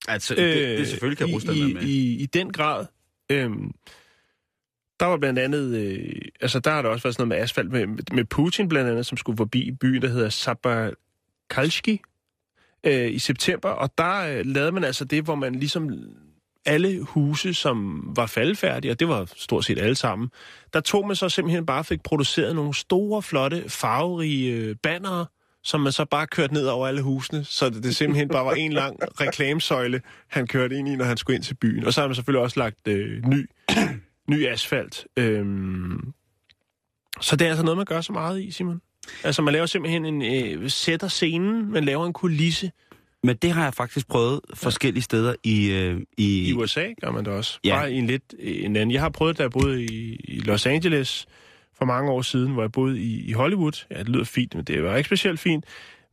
Altså, det, det, selvfølgelig kan Rusland i, være med. I, I den grad. Øhm, der var blandt andet, øh, altså der har der også været sådan noget med asfalt med, med Putin blandt andet, som skulle forbi byen, der hedder Sabakalski øh, i september, og der øh, lavede man altså det, hvor man ligesom alle huse, som var faldfærdige, og det var stort set alle sammen, der tog man så simpelthen bare fik produceret nogle store, flotte, farverige øh, bannere, som man så bare kørte ned over alle husene, så det, det simpelthen bare var en lang reklamesøjle, han kørte ind i, når han skulle ind til byen. Og så har man selvfølgelig også lagt øh, ny, ny asfalt. Øhm, så det er altså noget, man gør så meget i, Simon. Altså, man laver simpelthen en... Øh, sætter scenen, man laver en kulisse. Men det har jeg faktisk prøvet forskellige steder i... Øh, i, I USA gør man det også. Ja. Bare i en lidt en anden. Jeg har prøvet, da jeg boede i, i Los Angeles for mange år siden, hvor jeg boede i, i Hollywood. Ja, det lyder fint, men det var ikke specielt fint.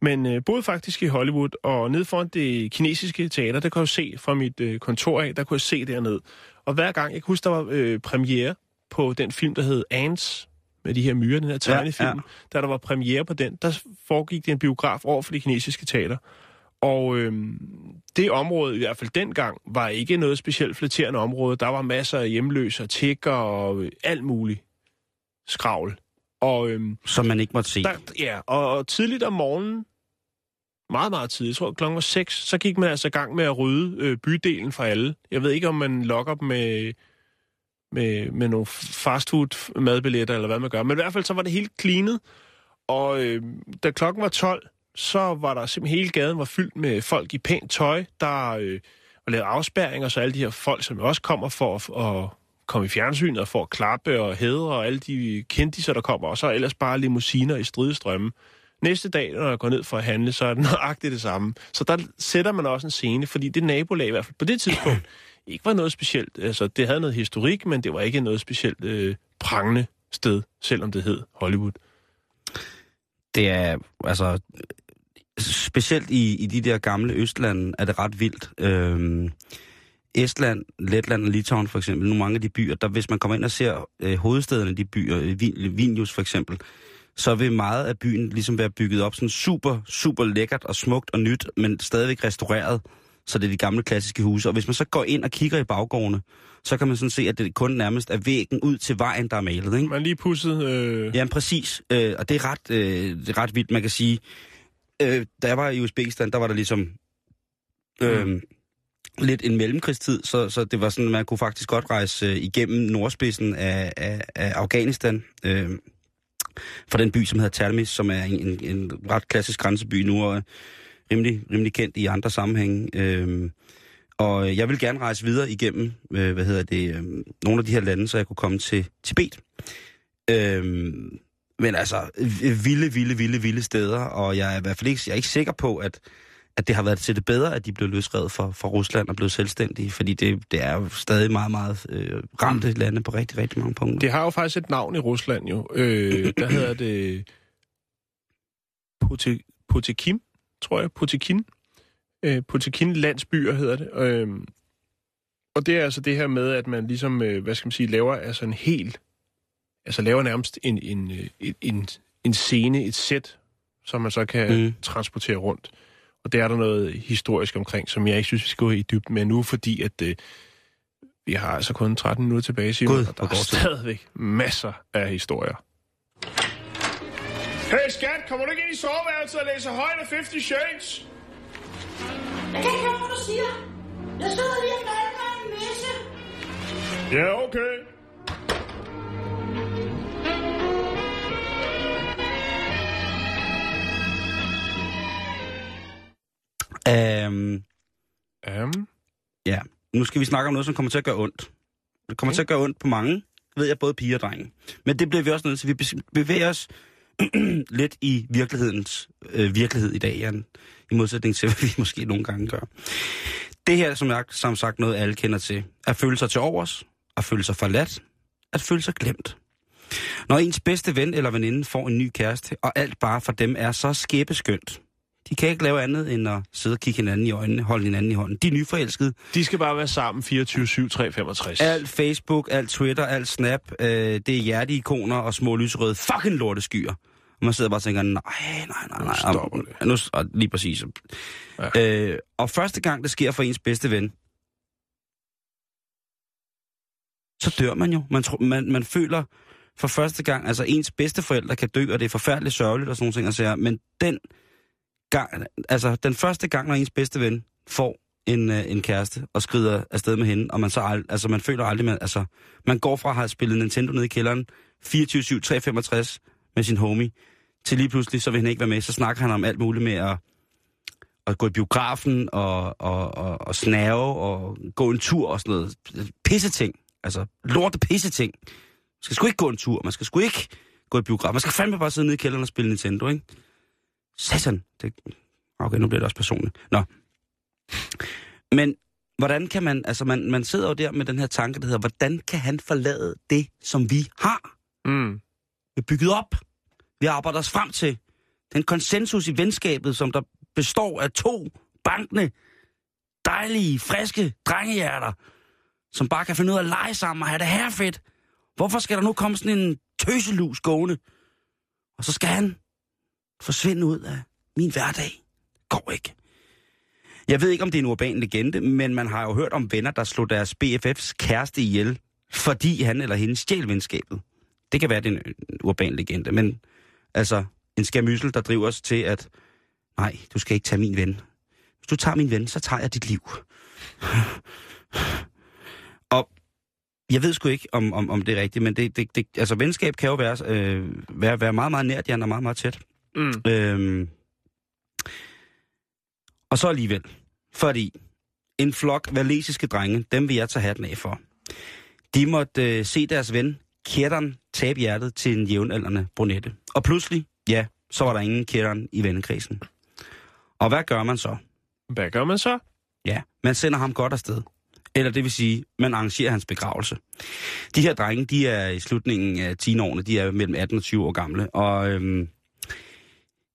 Men øh, boede faktisk i Hollywood, og ned foran det kinesiske teater, der kunne jeg se fra mit øh, kontor af, der kunne jeg se derned. Og hver gang, jeg kan huske, der var øh, premiere på den film, der hed Ants, med de her myrer, den her tegnefilm. ja. Ja. Da der var premiere på den, der foregik det en biograf over for det kinesiske teater. Og øhm, det område, i hvert fald dengang, var ikke noget specielt flatterende område. Der var masser af hjemløse og tigger og øh, alt muligt skravl. Og øhm, Som man ikke måtte se. der, ja, og, og tidligt om morgenen, meget, meget tidligt, jeg tror klokken var 6, så gik man altså i gang med at rydde øh, bydelen for alle. Jeg ved ikke, om man lokker dem med, med, med nogle fastfood madbilletter, eller hvad man gør. Men i hvert fald så var det helt cleanet. Og øh, da klokken var 12, så var der simpelthen hele gaden var fyldt med folk i pænt tøj, der øh, og lavet afspærringer, så alle de her folk, som også kommer for at, at komme i fjernsynet og for at klappe og hædre, og alle de kendiser, der kommer, og så ellers bare limousiner i stridestrømme. Næste dag, når jeg går ned for at handle, så er det nøjagtigt det samme. Så der sætter man også en scene, fordi det nabolag i hvert fald på det tidspunkt ikke var noget specielt. Altså, det havde noget historik, men det var ikke noget specielt øh, prangende sted, selvom det hed Hollywood. Det er, altså, specielt i, i de der gamle Østlande er det ret vildt. Øhm, Estland, Letland og Litauen for eksempel, nu mange af de byer, der hvis man kommer ind og ser øh, hovedstederne i de byer, øh, Vilnius for eksempel, så vil meget af byen ligesom være bygget op sådan super, super lækkert og smukt og nyt, men stadigvæk restaureret, så det er de gamle klassiske huse. Og hvis man så går ind og kigger i baggårdene, så kan man sådan se, at det kun nærmest er væggen ud til vejen, der er malet. Ikke? Man lige pudset... Øh, Jamen præcis, øh, og det er, ret, øh, det er ret vildt, man kan sige. Øh, da jeg var i Uzbekistan, der var der ligesom øh, mm. lidt en mellemkrigstid, så, så det var sådan, man kunne faktisk godt rejse øh, igennem nordspidsen af, af, af Afghanistan, øh, fra den by, som hedder Talmis, som er en, en, en ret klassisk grænseby nu, og rimelig, rimelig kendt i andre sammenhænge. Øh, og jeg vil gerne rejse videre igennem, øh, hvad hedder det, øh, nogle af de her lande, så jeg kunne komme til Tibet. Øhm, men altså, vilde, vilde, vilde, vilde steder, og jeg er i hvert fald ikke, jeg er ikke sikker på, at, at det har været til det bedre, at de blev løsrevet fra, fra Rusland og blev selvstændige, fordi det, det er jo stadig meget, meget øh, ramte lande på rigtig, rigtig mange punkter. Det har jo faktisk et navn i Rusland jo. Øh, der hedder det Pote- Potekim, tror jeg. Potekin. Øh, Potekin landsbyer hedder det. Øh, og det er altså det her med, at man ligesom, øh, hvad skal man sige, laver altså en helt, altså laver nærmest en, en, øh, en, en, en scene, et sæt, som man så kan Mm. transportere rundt. Og det er der noget historisk omkring, som jeg ikke synes, vi skal gå i dybden med nu, fordi at øh, vi har altså kun 13 minutter tilbage, Simon, Gud, og der er stadigvæk masser af historier. Hey skat, kommer du ikke ind i soveværelset og læser højt af 50 Shades? Jeg kan ikke høre, hvad du siger. Jeg sidder lige og malker en messe. Ja, okay. Øhm, Um, ja, nu skal vi snakke om noget, som kommer til at gøre ondt. Det kommer Okay. til at gøre ondt på mange, ved jeg, både piger og drenge. Men det bliver vi også nødt til. Vi be- bevæger os lidt i virkelighedens øh, virkelighed i dag, Jan. I modsætning til, hvad vi måske nogle gange gør. Det her, som jeg som sagt noget, alle kender til. At føle sig til overs, at føle sig forladt, at føle sig glemt. Når ens bedste ven eller veninde får en ny kæreste, og alt bare for dem er så skæbeskyndt, de kan ikke lave andet end at sidde og kigge hinanden i øjnene, holde hinanden i hånden. De er nyforelskede, de skal bare være sammen 24-7, 365. alt Facebook, alt Twitter, alt Snap, øh, det er hjerteikoner og små lyserøde fucking lorteskyer. Og man sidder bare og tænker, nej, nej, nej, nej. Nu stopper det. Nu, og lige præcis. Ja. Øh, og første gang det sker for ens bedste ven, så dør man jo. Man, tro, man, man føler for første gang, altså ens bedste forældre kan dø, og det er forfærdeligt sørgeligt og sådan nogle ting at sige, men den gang, altså den første gang, når ens bedste ven får en, øh, en kæreste og skrider afsted med hende, og man så ald- altså man føler aldrig, man, altså man går fra at have spillet Nintendo ned i kælderen 24-7, 365 med sin homie, til lige pludselig, så vil han ikke være med, så snakker han om alt muligt med at, at gå i biografen og, og, og, og snave og gå en tur og sådan noget. Pisseting. Altså lorte pisseting. Man skal sgu ikke gå en tur, man skal sgu ikke gå i biografen. Man skal fandme bare sidde nede i kælderen og spille Nintendo, ikke? Satan. Det... Okay, nu bliver det også personligt. Nå. Men hvordan kan man, altså man, man sidder jo der med den her tanke, der hedder, hvordan kan han forlade det, som vi har? Mm. Vi er bygget op. Vi arbejder os frem til. Den konsensus i venskabet, som der består af to bankende, dejlige, friske drengehjerter, som bare kan finde ud af at lege sammen og have det her fedt. Hvorfor skal der nu komme sådan en tøselus gående? Og så skal han forsvinde ud af min hverdag. Går ikke. Jeg ved ikke, om det er en urban legende, men man har jo hørt om venner, der slog deres BFF's kæreste ihjel, fordi han eller hende stjal venskabet. Det kan være, det er en urban legende, men altså en skærmyssel, der driver os til, at nej, du skal ikke tage min ven. Hvis du tager min ven, så tager jeg dit liv. Og jeg ved sgu ikke, om, om, om det er rigtigt, men det, det, det, altså, venskab kan jo være, øh, være, være meget, meget nært, Jan, og meget, meget tæt. Mm. Øhm, og så alligevel, fordi en flok valesiske drenge, dem vil jeg tage hatten af for. De måtte øh, se deres ven, Kjeran, tabe hjertet til en jævnaldrende brunette. Og pludselig, ja, så var der ingen Kjeran i vennekredsen. Og hvad gør man så? Hvad gør man så? Ja, man sender ham godt afsted. Eller det vil sige, man arrangerer hans begravelse. De her drenge, de er i slutningen af 10-årene, de er mellem 18 og 20 år gamle, og øhm,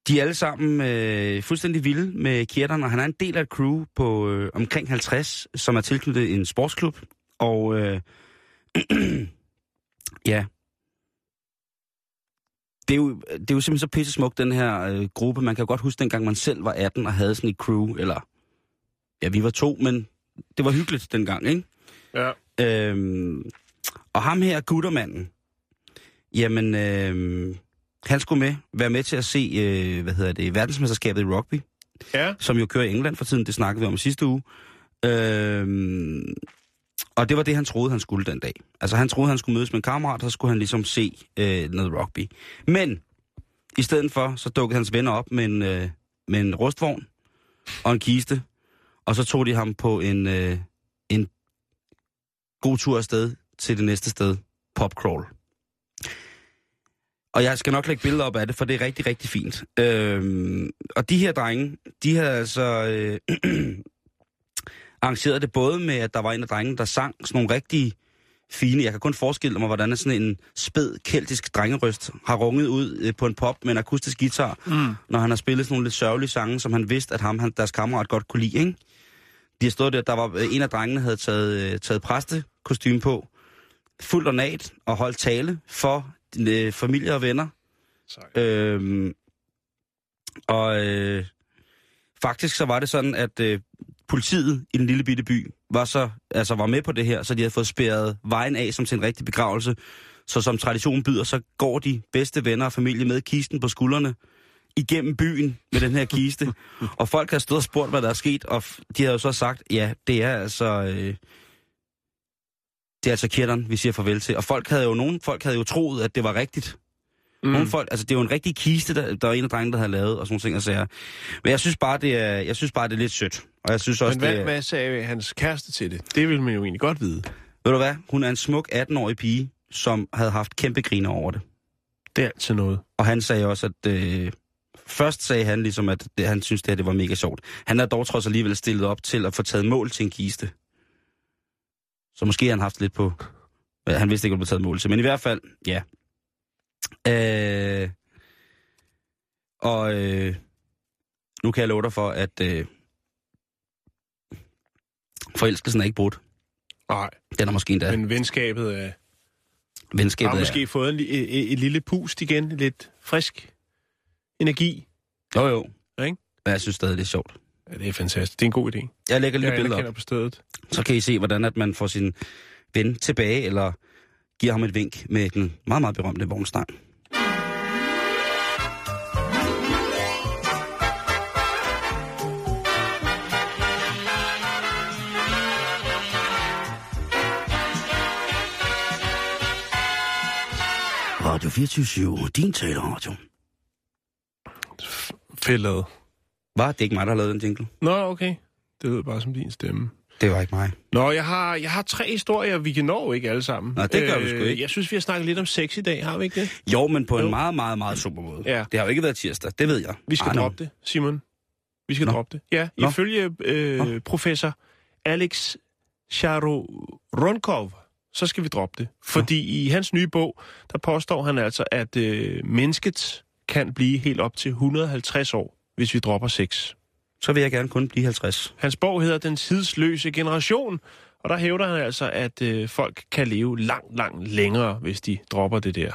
de er alle sammen øh, fuldstændig vilde med Kjertan, og han er en del af et crew på øh, omkring 50, som er tilknyttet en sportsklub, og øh, ja, det er, jo, det er jo simpelthen så pisse smukt, den her øh, gruppe. Man kan jo godt huske, dengang man selv var 18 og havde sådan et crew, eller ja, vi var to, men det var hyggeligt dengang, ikke? Ja. Øhm, og ham her, guttermanden, jamen, øhm, han skulle med, være med til at se, øh, hvad hedder det, verdensmesterskabet i rugby, Ja. som jo kører i England for tiden, det snakkede vi om sidste uge. Øhm, og det var det, han troede, han skulle den dag. Altså, han troede, han skulle mødes med en kammerat, så skulle han ligesom se øh, noget rugby. Men, i stedet for, så dukkede hans venner op med en, øh, med en rustvogn og en kiste, og så tog de ham på en, øh, en god tur afsted til det næste sted, Popcrawl. Og jeg skal nok lægge billeder op af det, for det er rigtig, rigtig fint. Øhm, og de her drenge, de havde altså øh, arrangeret det både med, at der var en af drengene, der sang sådan nogle rigtig fine... Jeg kan kun forestille mig, hvordan sådan en spæd keltisk drengerøst har runget ud øh, på en pop med en akustisk guitar, mm. når han har spillet sådan nogle lidt sørgelige sange, som han vidste, at ham, han, deres kammerat godt kunne lide, ikke? De har stået der, der var øh, en af drengene, havde taget, øh, taget præstekostyme på, fuldt ornat og holdt tale for familie og venner. Sejt. Øhm, og øh, faktisk så var det sådan, at øh, politiet i den lille bitte by var så altså var med på det her, så de havde fået spærret vejen af som til en rigtig begravelse. Så som traditionen byder, så går de bedste venner og familie med kisten på skuldrene igennem byen med den her kiste. og folk har stået og spurgt, hvad der er sket, og de har jo så sagt, ja, det er altså... Øh, det er altså Kjetteren, vi siger farvel til. Og folk havde jo, nogen folk havde jo troet, at det var rigtigt. Mm. Nogle folk, altså det er jo en rigtig kiste, der, der er en af drengene, der havde lavet, og sådan ting og sager. Men jeg synes bare, det er, jeg synes bare, det er lidt sødt. Og jeg synes også, Men hvad, det er, hvad sagde hans kæreste til det? Det vil man jo egentlig godt vide. ved du hvad, hun er en smuk 18-årig pige, som havde haft kæmpe griner over det. Det er altid noget. Og han sagde også, at øh, først sagde han ligesom, at det, han synes, det her det var mega sjovt. Han er dog trods alligevel stillet op til at få taget mål til en kiste. Så måske har han haft lidt på... Ja, Han vidste ikke, hvad det taget mål til, men i hvert fald, ja. Øh, og øh, nu kan jeg love dig for, at øh, forelskelsen er ikke brudt. Nej, Den er måske endda. men venskabet er, Venskabet har er... måske fået en, et, et, lille pust igen. Lidt frisk energi. Jo, jo. Ja, ikke? Men jeg synes stadig, det er sjovt. Ja, det er fantastisk. Det er en god idé. Jeg lægger lige Jeg billeder op. på stedet. Så kan I se, hvordan at man får sin ven tilbage, eller giver ham et vink med den meget, meget berømte vognstang. Radio 24 din taleradio. Fedt Var det er ikke mig, der har lavet den jingle? Nå, okay. Det lød bare som din stemme. Det var ikke mig. Nå, jeg har, jeg har tre historier. Vi kan nå ikke alle sammen. Nå, det gør vi sgu ikke. Jeg synes, vi har snakket lidt om sex i dag. Har vi ikke det? Jo, men på en Jo. meget, meget, meget super måde. Ja. Det har jo ikke været tirsdag, det ved jeg. Vi skal Ej, nå. droppe det, Simon. Vi skal Nå. droppe det. Ja, Nå. ifølge øh, professor Alex Sharonkov, så skal vi droppe det. Fordi i hans nye bog, der påstår han altså, at øh, mennesket kan blive helt op til 150 år, hvis vi dropper sex. Så vil jeg gerne kun blive 50. Hans bog hedder Den tidsløse generation, Og der hævder han altså, at øh, folk kan leve langt, langt længere, hvis de dropper det der.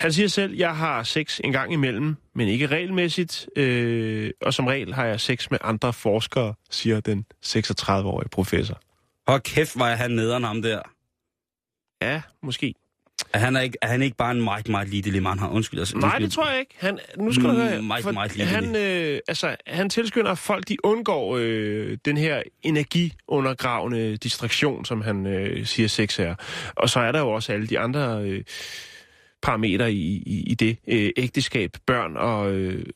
Han siger selv, jeg har sex en gang imellem, men ikke regelmæssigt. Øh, og som regel har jeg sex med andre forskere, siger den 36-årige professor. Hold kæft, hvor er han nederen ham der. Ja, måske. Er han, er ikke, er han ikke bare en meget, meget lille mand? Han undskyld. Altså, Nej, undskyld. det tror jeg ikke. Han, nu skal du høre, her, meget, for meget lille. han, øh, altså, han tilskynder, at folk de undgår øh, den her energiundergravende distraktion, som han øh, siger sex er. Og så er der jo også alle de andre øh, parametre i, i, i det. Øh, ægteskab, børn og øh,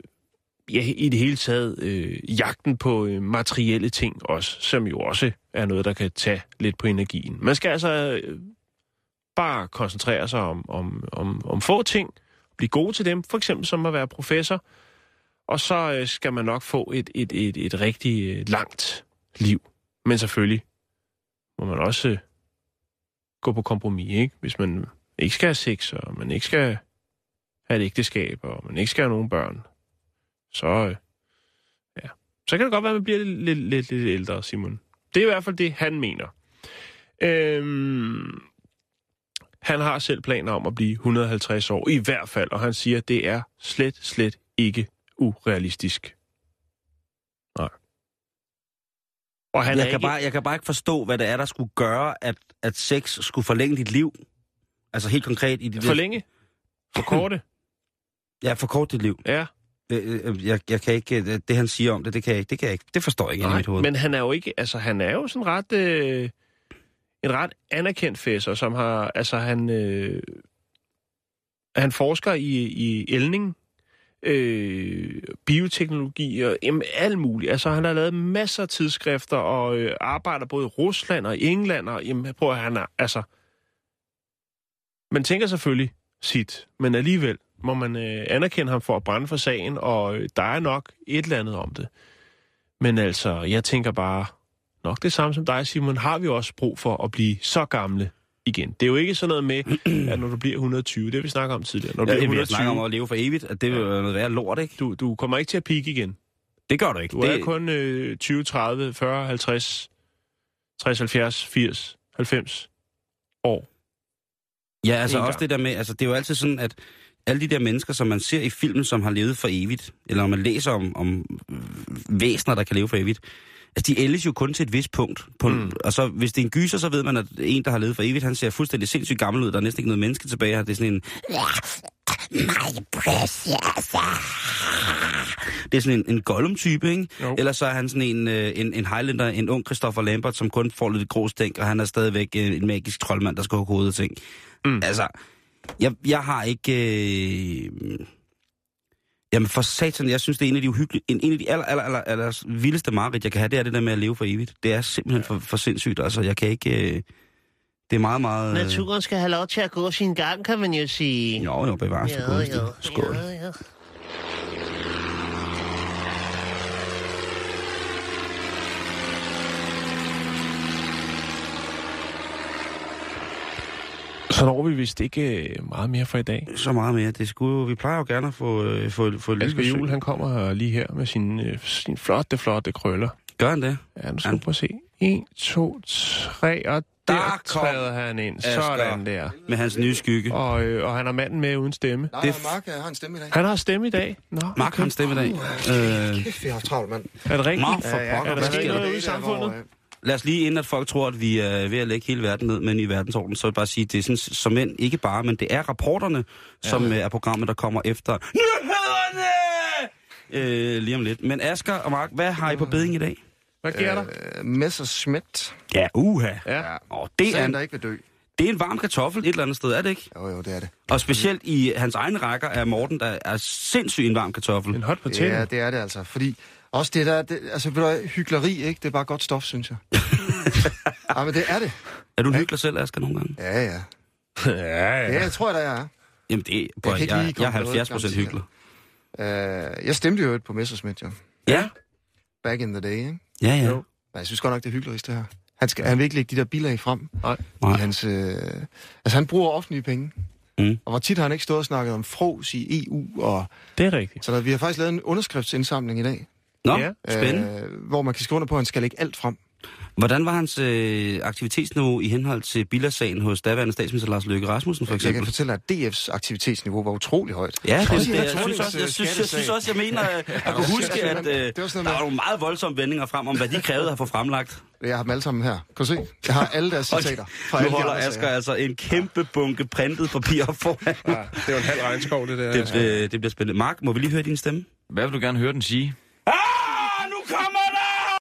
ja, i det hele taget øh, jagten på øh, materielle ting også, som jo også er noget, der kan tage lidt på energien. Man skal altså øh, bare koncentrere sig om, om, om, om få ting, blive god til dem, for eksempel som at være professor, og så øh, skal man nok få et, et, et, et rigtig øh, langt liv. Men selvfølgelig må man også øh, gå på kompromis, ikke? Hvis man ikke skal have sex, og man ikke skal have et ægteskab, og man ikke skal have nogen børn, så, øh, ja. så kan det godt være, at man bliver lidt, lidt, lidt, lidt ældre, Simon. Det er i hvert fald det, han mener. Øhm, han har selv planer om at blive 150 år, i hvert fald, og han siger, at det er slet, slet ikke urealistisk. Nej. Og han jeg, kan ikke... bare, jeg kan bare ikke forstå, hvad det er, der skulle gøre, at, at sex skulle forlænge dit liv. Altså helt konkret i det For længe? For korte? Ja, forkort dit liv. Ja. Øh, øh, Jeg, jeg kan ikke, det, det han siger om det, det kan jeg ikke, det kan jeg ikke, det forstår jeg ikke inde i mit hoved. men han er jo ikke, altså han er jo sådan ret, øh, en ret anerkendt fæsser, som har, altså han, øh, han forsker i, i elning, øh, bioteknologi og jamen, alt muligt. Altså han har lavet masser af tidsskrifter og øh, arbejder både i Rusland og England, og jamen, prøv at han er, altså, man tænker selvfølgelig sit, men alligevel må man øh, anerkende ham for at brænde for sagen, og øh, der er nok et eller andet om det. Men altså, jeg tænker bare, nok det samme som dig, Simon, har vi også brug for at blive så gamle igen. Det er jo ikke sådan noget med, at når du bliver 120, det vi snakket om tidligere. Når du Ja, bliver vi har 120, snakket om at leve for evigt, at det vil være noget værre lort, ikke? du, du kommer ikke til at peak igen. Det gør du ikke. Du det, er kun øh, 20, 30, 40, 50, 60, 70, 80, 90 år. Ja, altså også gang. det der med, altså det er jo altid sådan, at alle de der mennesker, som man ser i filmen, som har levet for evigt, eller man læser om, om væsener, der kan leve for evigt, altså de ældes jo kun til et vist punkt. På, mm. Og så hvis det er en gyser, så ved man, at en, der har levet for evigt, han ser fuldstændig sindssygt gammel ud. Der er næsten ikke noget menneske tilbage her. Det er sådan en... My precious. Det er sådan en, en Gollum-type, ikke? Jo. Eller så er han sådan en, øh, en, en Highlander, en ung Christopher Lambert, som kun får lidt grå stænk, og han er stadigvæk øh, en magisk troldmand, der skal hugge hovedet ting. Mm. Altså, jeg, jeg har ikke... Øh... Jamen for satan, jeg synes, det er en af de uhyggelige, en, en af de aller, aller, aller, aller vildeste mareridt, jeg kan have, det er det der med at leve for evigt. Det er simpelthen for, for sindssygt, altså jeg kan ikke... Øh... Det er meget, meget... Øh... Naturen skal have lov til at gå sin gang, kan man jo sige. Jo, jo, bevares det Jo, jo, jo, jo. Så når vi vist ikke øh, meget mere for i dag. Så meget mere. Det skulle, vi plejer jo gerne at få, øh, få, få lidt Asger besøg. Juhl, han kommer lige her med sine, øh, sine flotte, flotte krøller. Gør han det? Ja, nu skal Han- du prøve at se. 1, 2, 3, og der, Der der træder han ind. Asger. Sådan der. Med hans nye skygge. Og, øh, og han har manden med uden stemme. Nej, Det er Mark jeg har en stemme i dag. Han har stemme i dag. Nå, Mark har en stemme i dag. Øh, Kæft, vi har travlt, mand. Er det rigtigt? Mark for Ja, ja, pokker. er der Hvad sket sker noget der? ude i samfundet? Lad os lige, inden at folk tror, at vi er ved at lægge hele verden ned, men i verdensordenen, så vil jeg bare sige, det er sådan, som end ikke bare, men det er rapporterne, som øh, er programmet, der kommer efter nyhederne! Øh, lige om lidt. Men Asger og Mark, hvad har I på beding i dag? Hvad sker der? Øh, Messerschmidt. Ja, uha. Ja. Og det er, Sagen, en, der ikke vil dø. det er en varm kartoffel et eller andet sted, er det ikke? Jo, jo, det er det. Og specielt i hans egne rækker er Morten, der er sindssygt en varm kartoffel. En hot potato. Ja, det er det altså. Fordi også det der, det, altså ved du hyggeleri, ikke? Det er bare godt stof, synes jeg. ja, men det er det. Er du en hyggelig selv, Asger, nogle gange? Ja, ja. ja, Ja, jeg tror, jeg er. Jamen, det er, kan jeg, ikke jeg, lige jeg er komme på noget 70 procent hyggelig. Uh, jeg stemte jo på Messerschmidt, jo. Ja, Back in the day, ikke? ja, ja. Jo. Men jeg synes godt nok, det er hyggeligt, det her. Han, skal, han vil ikke lægge de der bilag frem. Nej. Nej. I hans, øh, altså, han bruger offentlige penge. Mm. Og hvor tit har han ikke stået og snakket om fros i EU. Og, Det er rigtigt. så der, vi har faktisk lavet en underskriftsindsamling i dag. Nå, Ja. spændende. Øh, hvor man kan skrive under på, at han skal lægge alt frem. Hvordan var hans øh, aktivitetsniveau i henhold til Billersagen hos daværende statsminister Lars Løkke Rasmussen, for Jeg kan eksempel? fortælle dig, at DF's aktivitetsniveau var utrolig højt. Ja, det, det, jeg, synes også, jeg, øh, synes, jeg, synes også, jeg mener, at jeg kunne huske, at øh, Det var sådan der var nogle meget voldsomme vendinger frem om, hvad de krævede at få fremlagt. Jeg har dem alle sammen her. Kan du se? Jeg har alle deres citater. Fra nu holder Asger altså en kæmpe bunke printet papir op foran. Ja, det er jo en halv regnskov, det der. Det, øh, det bliver spændende. Mark, må vi lige høre din stemme? Hvad vil du gerne høre den sige?